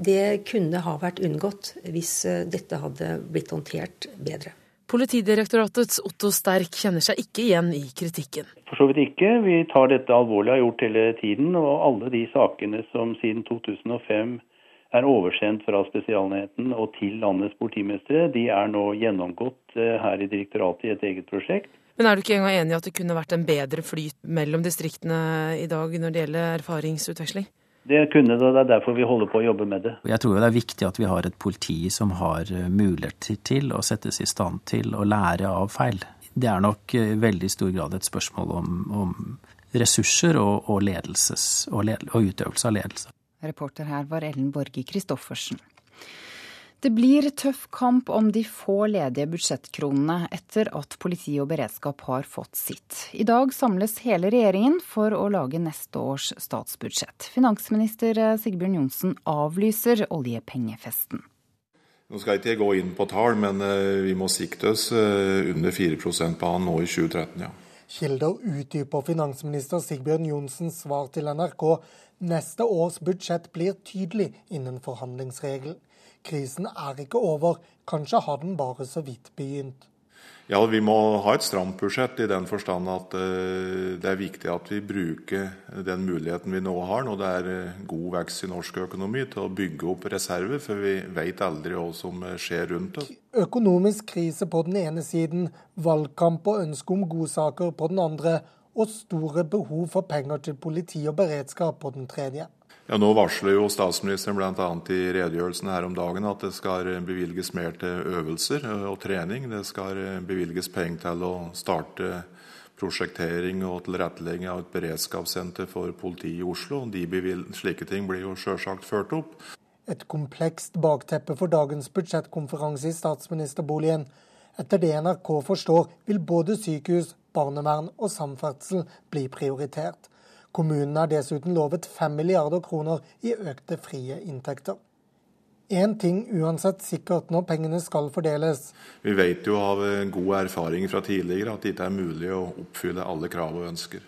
det kunne ha vært unngått hvis eh, dette hadde blitt håndtert bedre. Politidirektoratets Otto Sterk kjenner seg ikke igjen i kritikken. For så vidt ikke. Vi tar dette alvorlig, og har gjort hele tiden. Og alle de sakene som siden 2005 er oversendt fra Spesialenheten og til landets politimestere, de er nå gjennomgått eh, her i direktoratet i et eget prosjekt. Men er du ikke engang enig i at det kunne vært en bedre flyt mellom distriktene i dag når det gjelder erfaringsutveksling? Det kunne det, og det er derfor vi holder på å jobbe med det. Jeg tror det er viktig at vi har et politi som har eh, mulighet til å settes i stand til å lære av feil. Det er nok i veldig stor grad et spørsmål om, om ressurser og, og, ledelses, og, led, og utøvelse av ledelse. Reporter her var Ellen Borge Christoffersen. Det blir tøff kamp om de få ledige budsjettkronene etter at politi og beredskap har fått sitt. I dag samles hele regjeringen for å lage neste års statsbudsjett. Finansminister Sigbjørn Johnsen avlyser oljepengefesten. Nå skal ikke jeg gå inn på tall, men eh, vi må sikte oss eh, under 4 på han nå i 2013, ja. Kilder utdyper finansminister Sigbjørn Johnsens svar til NRK. Neste års budsjett blir tydelig innenfor handlingsregelen. Krisen er ikke over, kanskje har den bare så vidt begynt. Ja, Vi må ha et stramt budsjett i den forstand at uh, det er viktig at vi bruker den muligheten vi nå har, når det er uh, god vekst i norsk økonomi, til å bygge opp reserver, for vi vet aldri hva som eh, skjer rundt oss. Økonomisk krise på den ene siden, valgkamp og ønske om godsaker på den andre, og store behov for penger til politi og beredskap på den tredje. Ja, Nå varsler jo statsministeren bl.a. i redegjørelsen her om dagen at det skal bevilges mer til øvelser og trening. Det skal bevilges penger til å starte prosjektering og tilrettelegging av et beredskapssenter for politiet i Oslo. De slike ting blir jo sjølsagt ført opp. Et komplekst bakteppe for dagens budsjettkonferanse i statsministerboligen. Etter det NRK forstår, vil både sykehus, barnevern og samferdsel bli prioritert. Kommunene er dessuten lovet 5 milliarder kroner i økte frie inntekter. Én ting uansett sikkert når pengene skal fordeles. Vi vet jo av god erfaring fra tidligere at det ikke er mulig å oppfylle alle krav og ønsker.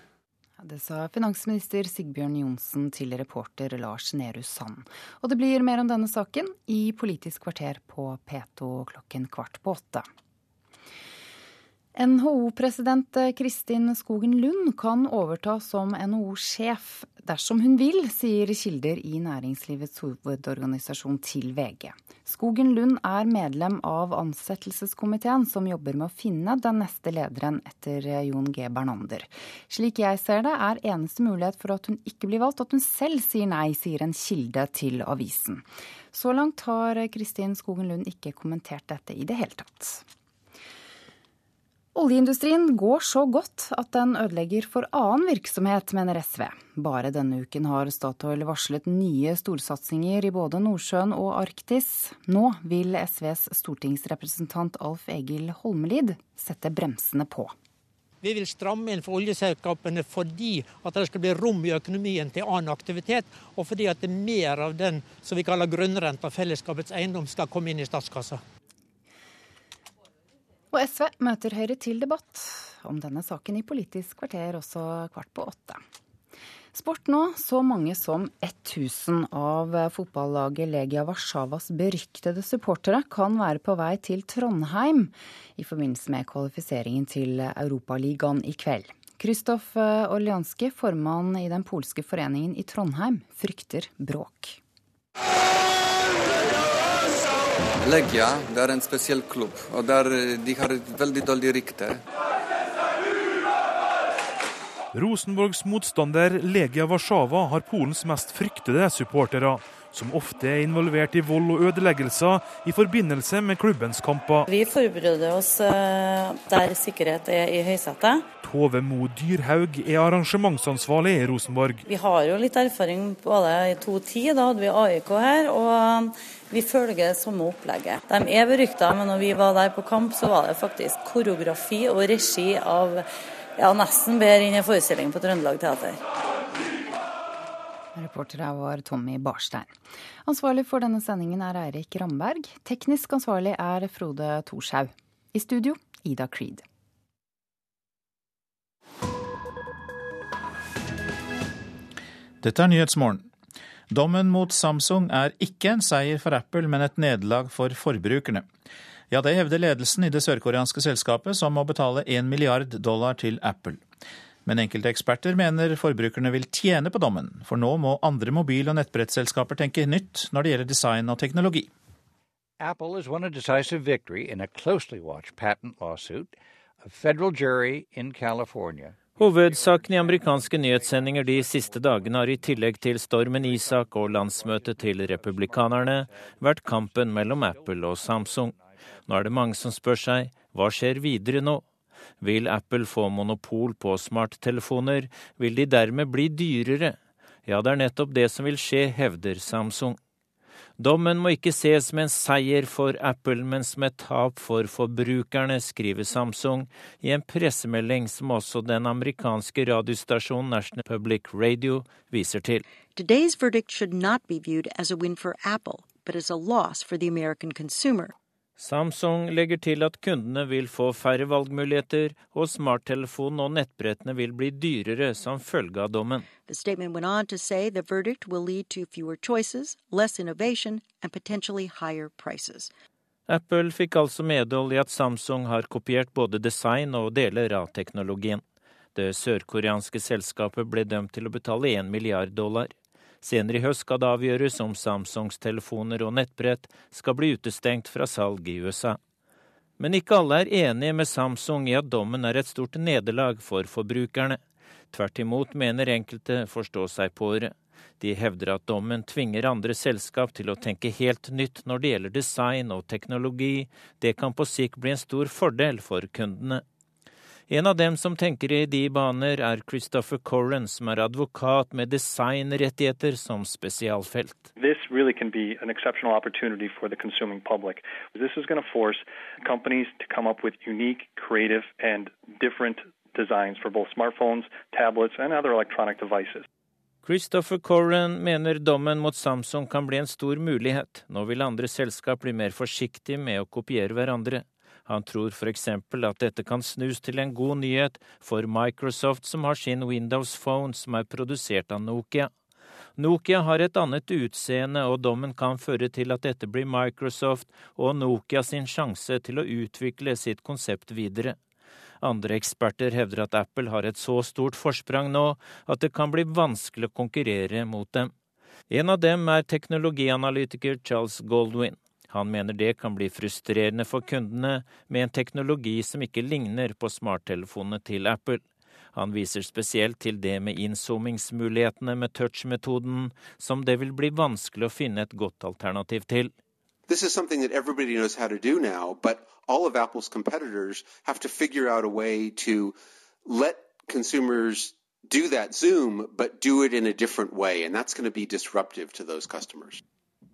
Det sa finansminister Sigbjørn Johnsen til reporter Lars Nehru Sand. Og det blir mer om denne saken i Politisk kvarter på P2 klokken kvart på åtte. NHO-president Kristin Skogen Lund kan overta som NHO-sjef dersom hun vil, sier kilder i Næringslivets hovedorganisasjon til VG. Skogen Lund er medlem av ansettelseskomiteen som jobber med å finne den neste lederen etter Jon G. Bernander. Slik jeg ser det, er eneste mulighet for at hun ikke blir valgt at hun selv sier nei, sier en kilde til avisen. Så langt har Kristin Skogen Lund ikke kommentert dette i det hele tatt. Oljeindustrien går så godt at den ødelegger for annen virksomhet, mener SV. Bare denne uken har Statoil varslet nye storsatsinger i både Nordsjøen og Arktis. Nå vil SVs stortingsrepresentant Alf Egil Holmelid sette bremsene på. Vi vil stramme inn for oljeselskapene fordi at det skal bli rom i økonomien til annen aktivitet, og fordi at er mer av den som vi kaller grunnrenta, fellesskapets eiendom, skal komme inn i statskassa. Og SV møter Høyre til debatt om denne saken i Politisk kvarter også kvart på åtte. Sport nå. Så mange som 1000 av fotballaget Legia Warszawas beryktede supportere kan være på vei til Trondheim i forbindelse med kvalifiseringen til Europaligaen i kveld. Krzysztof Orlianski, formann i den polske foreningen i Trondheim, frykter bråk. Legia det er en spesiell klubb, og der, de har et veldig dårlig rykte. Rosenborgs motstander Legia Warszawa har Polens mest fryktede supportere, som ofte er involvert i vold og ødeleggelser i forbindelse med klubbens kamper. Vi forbereder oss eh, der sikkerhet er i høysetet. Tove Mo Dyrhaug er arrangementsansvarlig i Rosenborg. Vi har jo litt erfaring både i 2010, da hadde vi AIK her, og vi følger samme opplegget. De er berykta, men når vi var der på kamp, så var det faktisk koreografi og regi av ja, nesten bedre enn en forestilling på Trøndelag Teater. Reportere var Tommy Barstein. Ansvarlig for denne sendingen er Eirik Ramberg. Teknisk ansvarlig er Frode Thorshaug. I studio Ida Creed. Dette er Nyhetsmorgen. Dommen mot Samsung er ikke en seier for Apple, men et nederlag for forbrukerne. Ja, det hevder ledelsen i det sørkoreanske selskapet, som må betale 1 milliard dollar til Apple. Men enkelte eksperter mener forbrukerne vil tjene på dommen, for nå må andre mobil- og nettbrettselskaper tenke nytt når det gjelder design og teknologi. Apple has won a decisive victory in a closely watched patent lawsuit. A federal jury in California Hovedsaken i amerikanske nyhetssendinger de siste dagene har i tillegg til stormen Isak og landsmøtet til republikanerne vært kampen mellom Apple og Samsung. Nå er det mange som spør seg hva skjer videre nå? Vil Apple få monopol på smarttelefoner? Vil de dermed bli dyrere? Ja, det er nettopp det som vil skje, hevder Samsung. Dommen må ikke ses som en seier for Apple, men som et tap for forbrukerne, skriver Samsung i en pressemelding som også den amerikanske radiostasjonen National Public Radio viser til. Today's verdict should not be viewed as a for Apple, but as a loss for the American consumer. Samsung legger til at kundene vil få færre valgmuligheter, og smarttelefonen og nettbrettene vil bli dyrere som følge av dommen. The statement went on to say the verdict will lead to fewer choices, innovation, and potentially higher prices. Apple fikk altså medhold i at Samsung har kopiert både design og deler av teknologien. Det sørkoreanske selskapet ble dømt til å betale 1 milliard dollar. Senere i høst skal det avgjøres om Samsungs telefoner og nettbrett skal bli utestengt fra salg i USA. Men ikke alle er enige med Samsung i at dommen er et stort nederlag for forbrukerne. Tvert imot mener enkelte forstå seg på det. De hevder at dommen tvinger andre selskap til å tenke helt nytt når det gjelder design og teknologi. Det kan på sikt bli en stor fordel for kundene. En av dem som tenker i de baner, er Christopher Corran, som er advokat med designrettigheter som spesialfelt. Really can be an exceptional opportunity for the consuming public. This is going to force companies to come up with unique, creative, and different designs for both smartphones, tablets, and other electronic devices. Christopher Corran mener dommen mot Samsung kan bli en stor mulighet. Nå vil andre selskap bli mer forsiktige med å kopiere hverandre. Han tror f.eks. at dette kan snus til en god nyhet for Microsoft, som har sin Windows Phone som er produsert av Nokia. Nokia har et annet utseende, og dommen kan føre til at dette blir Microsoft og Nokia sin sjanse til å utvikle sitt konsept videre. Andre eksperter hevder at Apple har et så stort forsprang nå at det kan bli vanskelig å konkurrere mot dem. En av dem er teknologianalytiker Charles Goldwyn. Han mener det kan bli frustrerende for kundene med en teknologi som ikke ligner på smarttelefonene til Apple. Han viser spesielt til det med inzoomingsmulighetene med touch-metoden, som det vil bli vanskelig å finne et godt alternativ til. This is something that everybody knows how to do now, but all of Apple's competitors have to figure out a way to let consumers do that Zoom, but do it in a different way, and that's going to be disruptive to those customers.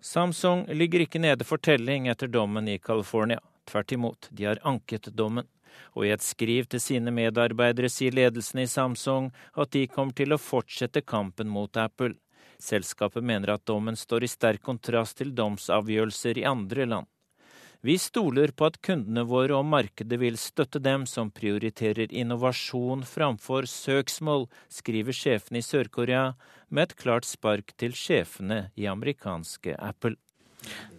Samsung ligger ikke nede for telling etter dommen i California. Tvert imot, de har anket dommen. Og i et skriv til sine medarbeidere sier ledelsen i Samsung at de kommer til å fortsette kampen mot Apple. Selskapet mener at dommen står i sterk kontrast til domsavgjørelser i andre land. Vi stoler på at kundene våre og markedet vil støtte dem som prioriterer innovasjon framfor søksmål, skriver sjefen i Sør-Korea, med et klart spark til sjefene i amerikanske Apple.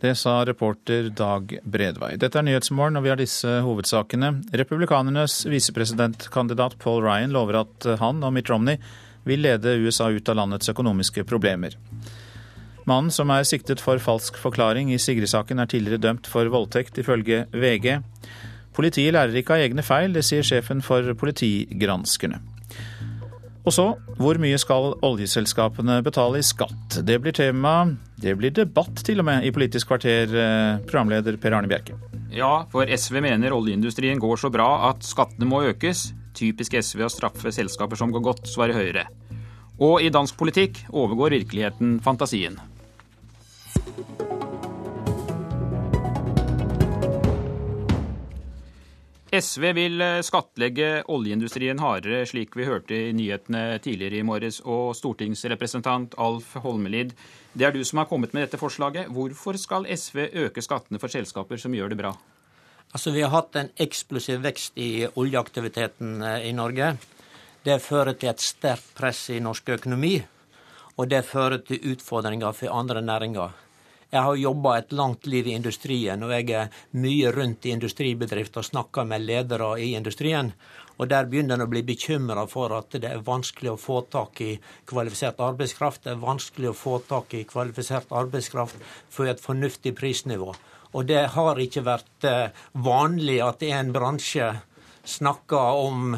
Det sa reporter Dag Bredvei. Dette er Nyhetsmorgen, og vi har disse hovedsakene. Republikanernes visepresidentkandidat Paul Ryan lover at han og Mitt Romney vil lede USA ut av landets økonomiske problemer. Mannen som er siktet for falsk forklaring i Sigrid-saken, er tidligere dømt for voldtekt, ifølge VG. Politiet lærer ikke av egne feil, det sier sjefen for politigranskerne. Og så, hvor mye skal oljeselskapene betale i skatt? Det blir tema, det blir debatt til og med, i Politisk kvarter, eh, programleder Per Arne Bjerke. Ja, for SV mener oljeindustrien går så bra at skattene må økes. Typisk SV å straffe selskaper som går godt, svarer Høyre. Og i dansk politikk overgår virkeligheten fantasien. SV vil eh, skattlegge oljeindustrien hardere, slik vi hørte i nyhetene tidligere i morges. Og stortingsrepresentant Alf Holmelid, det er du som har kommet med dette forslaget. Hvorfor skal SV øke skattene for selskaper som gjør det bra? Altså, Vi har hatt en eksplosiv vekst i oljeaktiviteten eh, i Norge. Det fører til et sterkt press i norsk økonomi, og det fører til utfordringer for andre næringer. Jeg har jobba et langt liv i industrien, og jeg er mye rundt i industribedrifter og snakker med ledere i industrien. Og Der begynner en å bli bekymra for at det er vanskelig å få tak i kvalifisert arbeidskraft. Det er vanskelig å få tak i kvalifisert arbeidskraft for et fornuftig prisnivå. Og det har ikke vært eh, vanlig at en bransje snakker om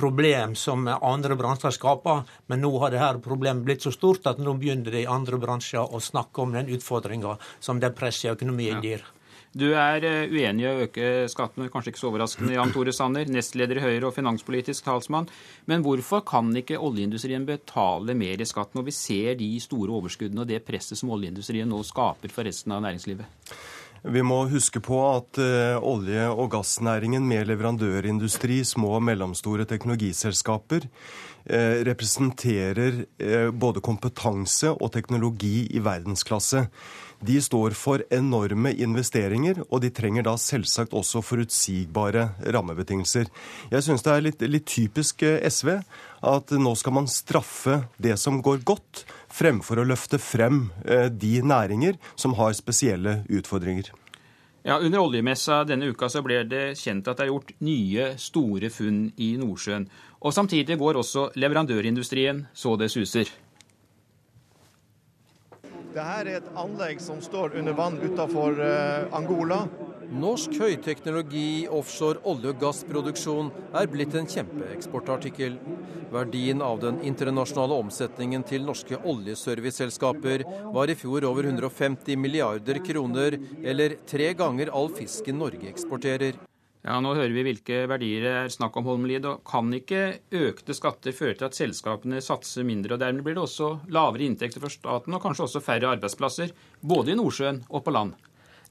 problem som andre bransjer skaper. Men nå har dette problemet blitt så stort at nå begynner de andre bransjer å snakke om den utfordringa som det presset i økonomien gir. Du er eh, uenig i å øke skattene, kanskje ikke så overraskende, Jan Tore Sanner, nestleder i Høyre og finanspolitisk talsmann. Men hvorfor kan ikke oljeindustrien betale mer i skatt når vi ser de store overskuddene og det presset som oljeindustrien nå skaper for resten av næringslivet? Vi må huske på at uh, olje- og gassnæringen med leverandørindustri, små og mellomstore teknologiselskaper, uh, representerer uh, både kompetanse og teknologi i verdensklasse. De står for enorme investeringer, og de trenger da selvsagt også forutsigbare rammebetingelser. Jeg syns det er litt, litt typisk SV at nå skal man straffe det som går godt fremfor å løfte frem eh, de næringer som har spesielle utfordringer. Ja, Under oljemessa denne uka så ble det kjent at det er gjort nye, store funn i Nordsjøen. Og Samtidig går også leverandørindustrien så det suser. Dette er et anlegg som står under vann utenfor eh, Angola. Norsk høyteknologi offshore olje- og gassproduksjon er blitt en kjempeeksportartikkel. Verdien av den internasjonale omsetningen til norske oljeserviceselskaper var i fjor over 150 milliarder kroner, eller tre ganger all fisken Norge eksporterer. Ja, Nå hører vi hvilke verdier det er snakk om, Holmelid. og Kan ikke økte skatter føre til at selskapene satser mindre? og Dermed blir det også lavere inntekter for staten, og kanskje også færre arbeidsplasser, både i Nordsjøen og på land?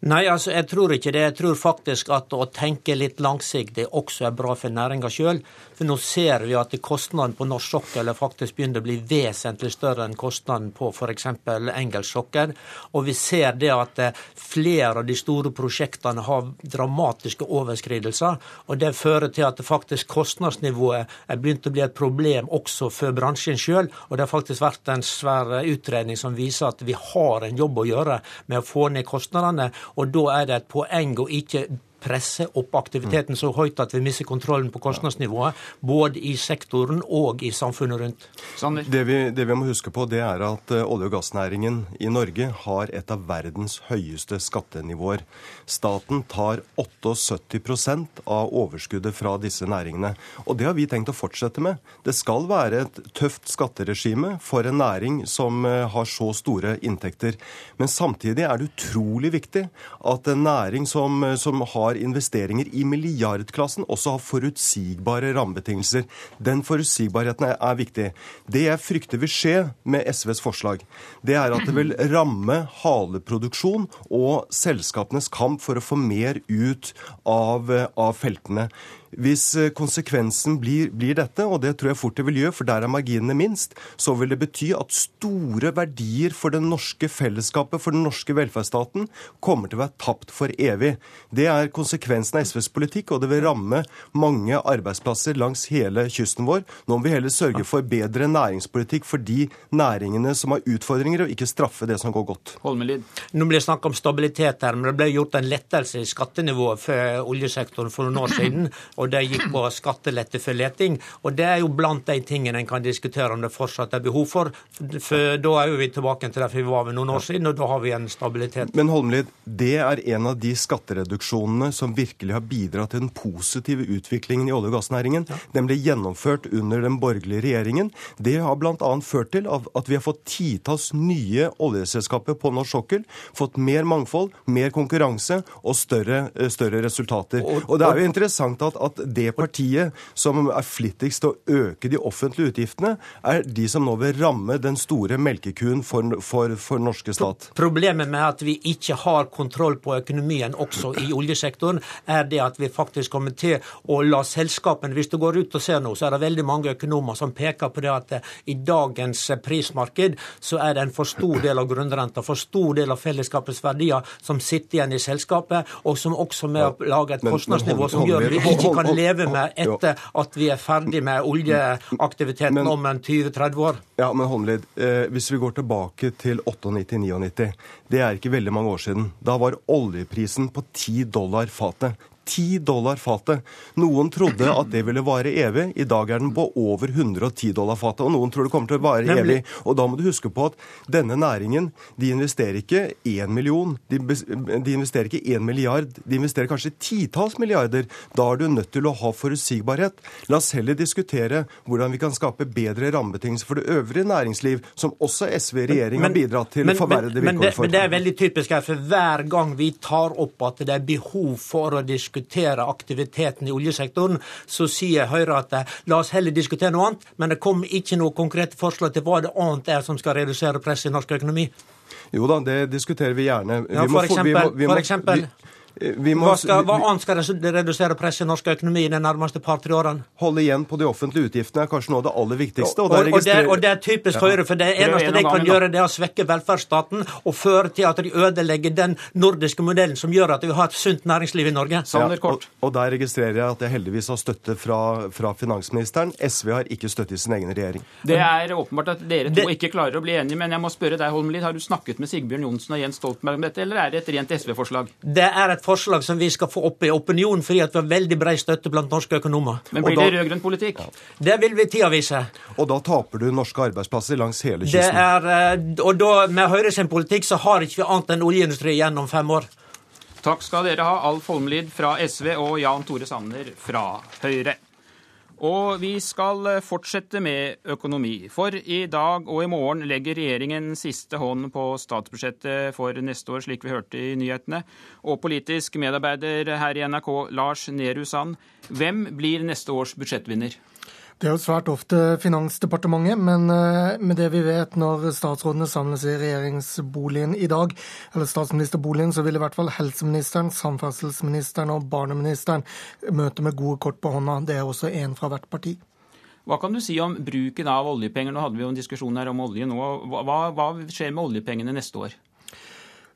Nei, altså jeg tror ikke det. Jeg tror faktisk at å tenke litt langsiktig også er bra for næringa sjøl. For nå ser vi at kostnaden på norsk sokkel faktisk begynner å bli vesentlig større enn kostnaden på f.eks. engelsk sokkel. Og vi ser det at eh, flere av de store prosjektene har dramatiske overskridelser. Og det fører til at faktisk kostnadsnivået er begynt å bli et problem også for bransjen sjøl. Og det har faktisk vært en svær utredning som viser at vi har en jobb å gjøre med å få ned kostnadene. Og da er det et poeng å ikke presse opp aktiviteten så høyt at vi mister kontrollen på kostnadsnivået, både i sektoren og i samfunnet rundt. Det vi, det vi, må huske på, det er at eh, olje- og gassnæringen i Norge har et av verdens høyeste skattenivåer. Staten tar 78% av overskuddet fra disse næringene. Og det har vi tenkt å fortsette med. Det skal være et tøft skatteregime for en næring som eh, har så store inntekter. Men samtidig er det utrolig viktig at en næring som, eh, som har har investeringer i milliardklassen, også har forutsigbare rammebetingelser. Den forutsigbarheten er, viktig. Det jeg frykter vil skje med SVs forslag, det er at det vil ramme haleproduksjon og selskapenes kamp for å få mer ut av, av feltene. Hvis eh, konsekvensen blir, blir, dette, og det tror jeg fort det vil gjøre, for der er marginene minst, så vil det bety at store verdier for det norske fellesskapet, for den norske velferdsstaten, kommer til å være tapt for evig. Det er konsekvensen av SVs politikk, og det vil ramme mange arbeidsplasser langs hele kysten vår. Nå må vi heller sørge for bedre næringspolitikk for de næringene som har utfordringer, og ikke straffe det som går godt. Holmelid. Nå blir det snakk om stabilitet her, men det ble gjort en lettelse i skattenivået for oljesektoren for noen år siden. Og det gikk på skattelette for leting. Og det er jo blant de tingene en kan diskutere om det fortsatt er behov for. For da er jo vi tilbake til der vi var ved noen år siden, og da har vi en stabilitet. Men Holmlid, det er en av de skattereduksjonene som virkelig har bidratt til den positive utviklingen i olje- og gassnæringen. Ja. Den ble gjennomført under den borgerlige regjeringen. Det har bl.a. ført til at vi har fått titalls nye oljeselskaper på norsk sokkel. Fått mer mangfold, mer konkurranse og større, eh, større resultater. Og, det er jo interessant at, at det partiet som er flittigst til å øke de offentlige utgiftene, er de som nå vil ramme den store melkekuen for, for, for norske stat. Problemet med at vi ikke har kontroll på økonomien også i oljesektoren, er det at vi faktisk kommer til å la selskapene Hvis du går ut og ser nå, så er det veldig mange økonomer som peker på det at eh, i dagens eh, prismarked så er det en for stor del av grunnrenta, for stor del av fellesskapets verdier som sitter igjen i selskapet, og som også med å lage et kostnadsnivå som gjør at vi ikke kan leve med etter at vi er ferdig med oljeaktiviteten om en 20-30 år. Ja, men Holmlid, eh, hvis vi går tilbake til 98-99, det er ikke veldig mange år siden. Da var oljeprisen på 10 dollar fatet. 10 dollar fatet. Noen trodde at det ville vare evig. I dag er den på over 110 dollar fatet. Og noen tror det kommer til å vare evig. Og da må du huske på at denne næringen de investerer ikke én million, de, de investerer ikke én milliard, de investerer kanskje titalls milliarder. Da er du nødt til å ha forutsigbarhet. La oss heller diskutere hvordan vi kan skape bedre rammebetingelser for det øvrige næringsliv, som også SV i regjering har bidratt til men, forverrede vilkår for. Men det er veldig typisk her, for hver gang vi tar opp at det er behov for å diskutere diskutere aktiviteten i oljesektoren, så sier Høyre at eh, la oss heller diskutere noe annet. Men det kom ikke noe konkrete forslag til hva det annet er som skal redusere presset i norsk økonomi. Jo da, det diskuterer vi gjerne. Ja, for, eksempel, vi må, vi må, for eksempel, må, hva, skal, hva, annet skal redusere presset i norsk økonomi de nærmeste par-tre årene? Holde igjen på de offentlige utgiftene er kanskje noe av det aller viktigste. Og, og, og, det, og det, er typisk Høyre, for det eneste de kan gjøre, det er å svekke velferdsstaten og føre til at de ødelegger den nordiske modellen som gjør at vi har et sunt næringsliv i Norge. Ja, og, der registrerer jeg at jeg heldigvis har støtte fra, fra, finansministeren. SV har ikke støtte i sin egen regjering. Det er åpenbart at dere to det, ikke klarer å bli enige, men jeg må spørre deg, Holmelid, har du snakket med Sigbjørn Johnsen og Jens Stoltenberg om dette, eller er det et rent SV-forslag? Det er et forslag som vi skal få opp i opinionen, fordi at vi har veldig bred støtte blant norske økonomer. Men blir det rød-grønn politikk? Det vil vi tida vise. Og da taper du norske arbeidsplasser langs hele kysten? Det er, eh, og da, med Høyre sin politikk så har ikke vi annet enn oljeindustri gjennom fem år. Takk skal dere ha, Alf Holmlid fra SV og Jan Tore Sanner fra Høyre. Og vi skal eh, fortsette med økonomi. For i dag og i morgen legger regjeringen siste hånd på statsbudsjettet for neste år, slik vi hørte i nyhetene. Og politisk medarbeider her i NRK, Lars Nehru Sand, hvem blir neste års budsjettvinner? Det er jo svært ofte Finansdepartementet, men eh, med det vi vet når statsrådene samles i regjeringsboligen i dag, eller statsministerboligen, så vil i hvert fall helseministeren, samferdselsministeren og barneministeren møte med gode kort på hånda. Det er også én fra hvert parti. Hva kan du si om bruken av oljepenger? Nå hadde vi jo en diskusjon her om olje nå. Hva, hva skjer med oljepengene neste år?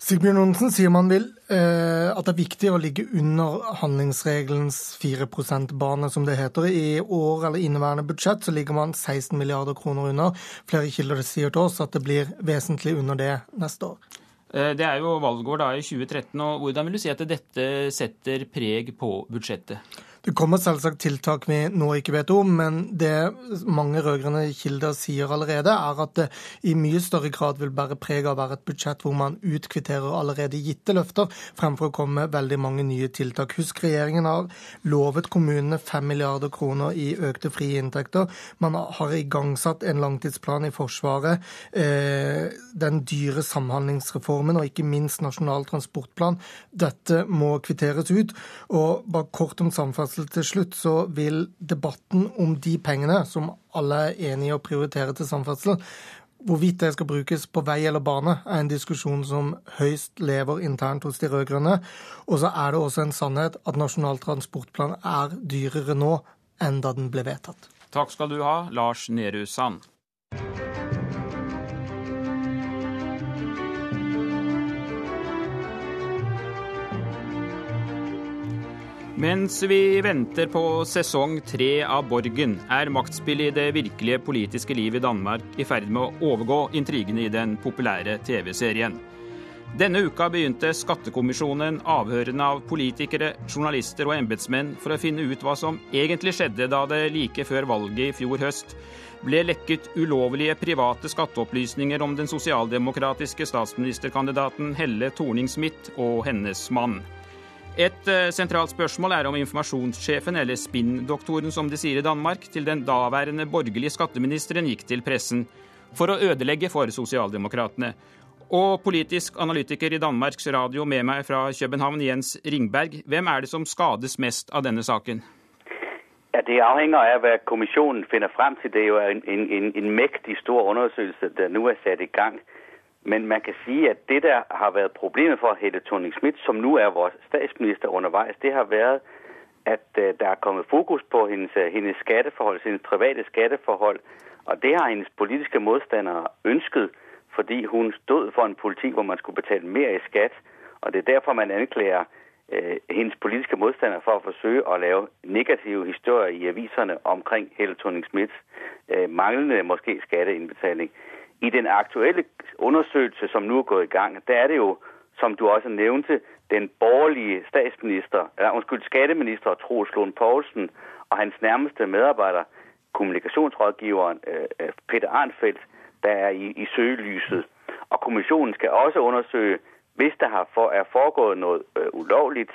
Sigbjørn Johnsen sier man vil eh, at det er viktig å ligge under handlingsregelens 4 %-bane, som det heter. I år eller inneværende budsjett så ligger man 16 milliarder kroner under. Flere kilder sier til oss at det blir vesentlig under det neste år. Eh, det er jo valgår da i 2013. og Hvordan vil du si at dette setter preg på budsjettet? Det kommer selvsagt tiltak vi nå ikke vet om, men det mange rød-grønne kilder sier allerede, er at det i mye større grad vil bære preg av å være et budsjett hvor man utkvitterer allerede gitte løfter, fremfor å komme med veldig mange nye tiltak. Husk regjeringen har lovet kommunene 5 milliarder kroner i økte frie inntekter. Man har igangsatt en langtidsplan i Forsvaret, eh, den dyre samhandlingsreformen og ikke minst Nasjonal transportplan. Dette må kvitteres ut. Og bare kort om samferdsel samferdsel til slutt, så vil debatten om de pengene som alle er enige i å prioritere til samferdsel, hvorvidt det skal brukes på vei eller bane, er en diskusjon som høyst lever internt hos de rød-grønne. Og så er det også en sannhet at Nasjonal transportplan er dyrere nå enn da den ble vedtatt. Takk skal du ha, Lars Nehru Sand. Mens vi venter på sesong tre av Borgen, er maktspillet i det virkelige politiske livet i Danmark i ferd med å overgå intrigene i den populære TV-serien. Denne uka begynte Skattekommisjonen avhørene av politikere, journalister og embetsmenn for å finne ut hva som egentlig skjedde da det like før valget i fjor høst ble lekket ulovlige private skatteopplysninger om den sosialdemokratiske statsministerkandidaten Helle Thorning-Smith og hennes mann. Et eh, sentralt spørsmål er om informasjonssjefen, eller spinndoktoren som de sier i Danmark, til den daværende borgerlige skatteministeren gikk til pressen for å ødelegge for sosialdemokratene. Og politisk analytiker i Danmarks Radio med meg fra København, Jens Ringberg. Hvem er det som skades mest av denne saken? Ja, Det avhenger av hva kommisjonen finner frem til. Det er jo en, en, en mektig stor undersøkelse der nå er satt i gang. Men man kan si at det der har vært problemet for Helle Thorning-Schmidt, som nå er vår statsminister underveis, det har vært at uh, der er kommet fokus på hendes, hendes skatteforhold, hendes private skatteforhold. Og det har hendes politiske modstandere ønsket fordi hun stod for en politikk hvor man skulle betale mer i skatt. Og Det er derfor man anklager øh, hendes politiske modstandere for å forsøke å lave negative historier i aviserne omkring Helle Thorning-Smiths øh, manglende måske skatteinnbetaling. I den aktuelle undersøgelse som nå er gått i gang, der er det jo, som du også nevnte, den borgerlige statsminister, eller unnskyld, skatteminister Troels Lund Poulsen og hans nærmeste medarbeider, kommunikasjonsrådgiveren øh, Peter Arnfeldt, der er i, i søgelyset. Og kommisjonen skal også undersøge, hvis for, er foregået noe øh, ulovligt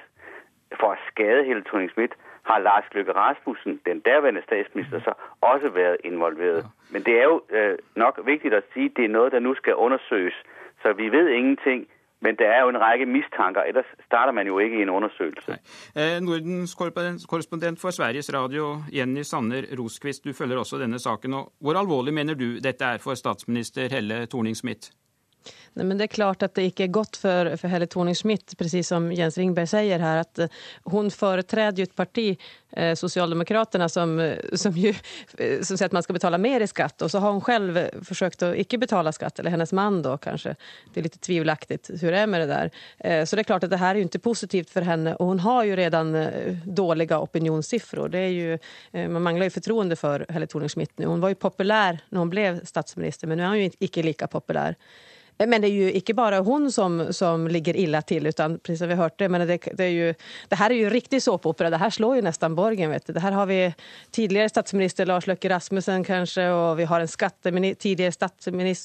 for å skade Helle Thorning-Schmidt, har Lars Løkke Rasmussen, den daværende statsminister, så også vært involveret. Men det er jo øh, nok viktig å si, det er noe der nå skal undersøges. Så vi vet ingenting. Men det er jo en rekke mistanker, ellers starter man jo ikke i en undersøkelse. Eh, Nordens korrespondent for Sveriges Radio, Jenny Sanner Roskvist, du følger også denne saken. og Hvor alvorlig mener du dette er for statsminister Helle Thorning-Smith? Nej, men det är klart att det inte är gott för, för Helle Thorning-Schmidt, precis som Jens Ringberg säger här, att eh, hon företräder ju parti, eh, Socialdemokraterna, som, eh, som, ju, eh, som säger att man ska betala mer i skatt. Och så har hon själv försökt att icke betala skatt, eller hennes man då kanske. Det är lite tvivelaktigt hur det är med det där. Eh, så det är klart att det här är ju inte positivt för henne. Och hon har ju redan eh, dåliga opinionssiffror. Det är ju, man manglar ju förtroende för Helle Thorning-Schmidt nu. Hon var ju populär när hon blev statsminister, men nu är hon ju icke lika populär. Men det er jo ikke bare hun som, som ligger illa til, utan som vi hørte, men det, det, är ju, det här är ju riktig såpopera. Det her slår jo nesten borgen. Vet du. Det her har vi tidligere statsminister Lars Løkke Rasmussen kanskje, og vi har en tidligere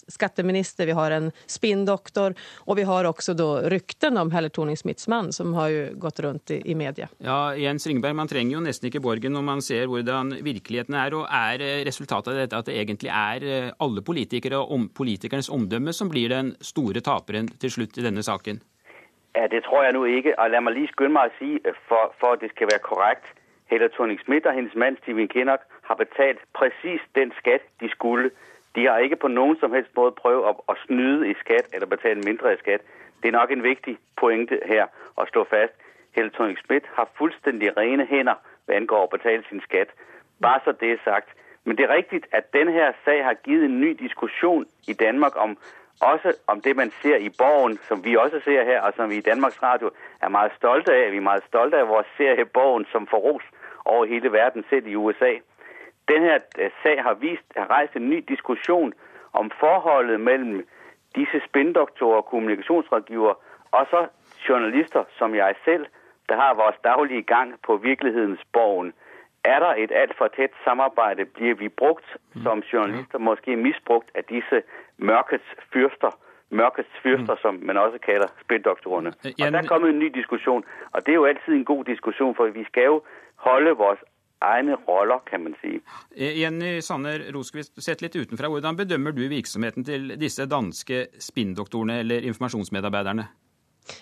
skatteminister, vi har en spinndoktor, og vi har også då rykten om Helle Thorning-Smiths mann, som har jo gått rundt i, i, media. Ja, Jens Ringberg, man trenger jo nesten ikke borgen når man ser hvordan virkeligheten er, og er resultatet av dette at det egentlig er eh, alle politikere og om, politikernes omdømme som blir det den store taperen til slutt i denne saken? Ja, Det tror jeg nå ikke. Og La meg lige skynde meg å si, for, for at det skal være korrekt. Helle Thorning-Smith og hennes mann Steven Kinnock har betalt presis den skatt de skulle. De har ikke på noen som helst måte prøvd å, å snyde i skatt eller betale mindre i skatt. Det er nok en viktig pointe her å slå fast. Helle Thorning-Smith har fullstendig rene hender hva angår å betale sin skatt. Bare så det er sagt. Men det er riktig at denne her sag har gitt en ny diskusjon i Danmark om også om det man ser i Borgen, som vi også ser her, og som vi i Danmarks Radio er meget stolte av. Vi er meget stolte av vores serie Borgen, som får ros over hele verden, selv i USA. Denne her sag har, vist, har rejst en ny diskussion om forholdet mellom disse spindoktorer og kommunikationsrådgiver, og så journalister som jeg selv, der har vores daglige gang på virkelighedens Borgen. Er der et altfor tett samarbeid, blir vi brukt som journalister, måske misbrukt av disse mørkets fyrster, mørkets fyrster, mm. som man også kaller spinndoktorene. Og Der er kommet en ny diskusjon, og det er jo alltid en god diskusjon, for vi skal jo holde vores egne roller, kan man si. Eh, Jenny Sanner Roskvist, sett litt utenfra, hvordan bedømmer du virksomheten til disse danske spinndoktorene eller informasjonsmedarbeiderne?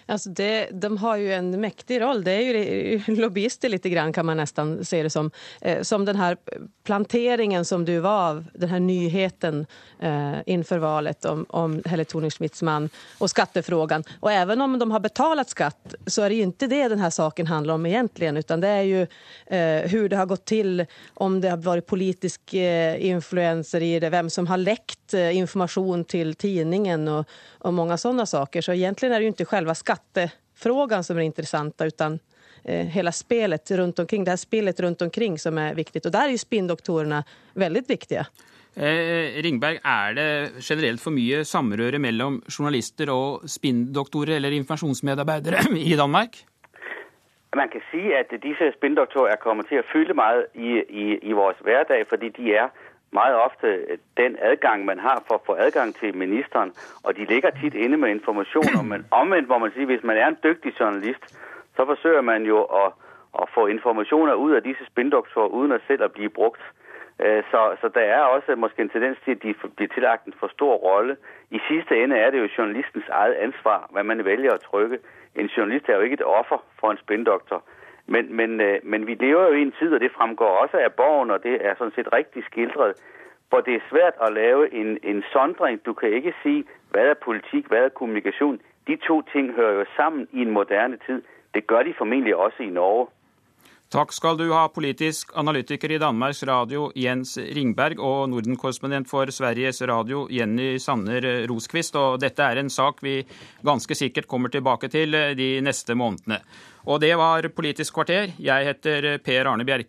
Alltså det, de har ju en mäktig roll. Det är ju lobbyister lite grann kan man nästan se det som. Eh, som den här planteringen som du var av, den här nyheten eh, inför valet om, om Helle Thorning-Schmidts man och skattefrågan. Och även om de har betalat skatt så är det ju inte det den här saken handlar om egentligen utan det är ju eh, det har gått till, om det har varit politisk eh, influenser i det, vem som har läckt eh, information till tidningen och, och många sådana saker. Så egentligen är det ju inte själva skattefrågan som är intressanta utan eh, hela spelet runt omkring, det här spelet runt omkring som är viktigt. Och där är ju spinndoktorerna väldigt viktiga. Eh, Ringberg, er det generelt for mye samrøre mellom journalister og spinndoktorer eller informasjonsmedarbeidere i Danmark? Man kan si at disse spinndoktorer er kommet til å fylle mye i, i, i vår hverdag, fordi de er meget ofte den adgang, man har for å få adgang til ministeren. Og de ligger tit inne med informasjoner. Men omvendt må man si, hvis man er en dygtig journalist, så forsøger man jo at, at få informasjoner ut av disse spindoktorer, uden at selv at blive brukt. Øh, så, så der er også måske en tendens til, at de blir tillagt en for stor rolle. I sidste ende er det jo journalistens eget ansvar, hvad man vælger at trykke. En journalist er jo ikke et offer for en spindoktor. Men, men, øh, men vi lever jo i en tid, og det fremgår også af Borgen, og det er sådan set rigtig skildret, hvor det er svært at lave en, en sondring. Du kan ikke sige, hvad er politik, hvad er kommunikation. De to ting hører jo sammen i en moderne tid. Det gør de formentlig også i Norge. Takk skal du ha, politisk analytiker i Danmarks Radio Jens Ringberg og Norden-korrespondent for Sveriges Radio Jenny Sanner Roskvist. Og dette er en sak vi ganske sikkert kommer tilbake til de neste månedene. Og det var Politisk kvarter. Jeg heter Per Arne Bjerke.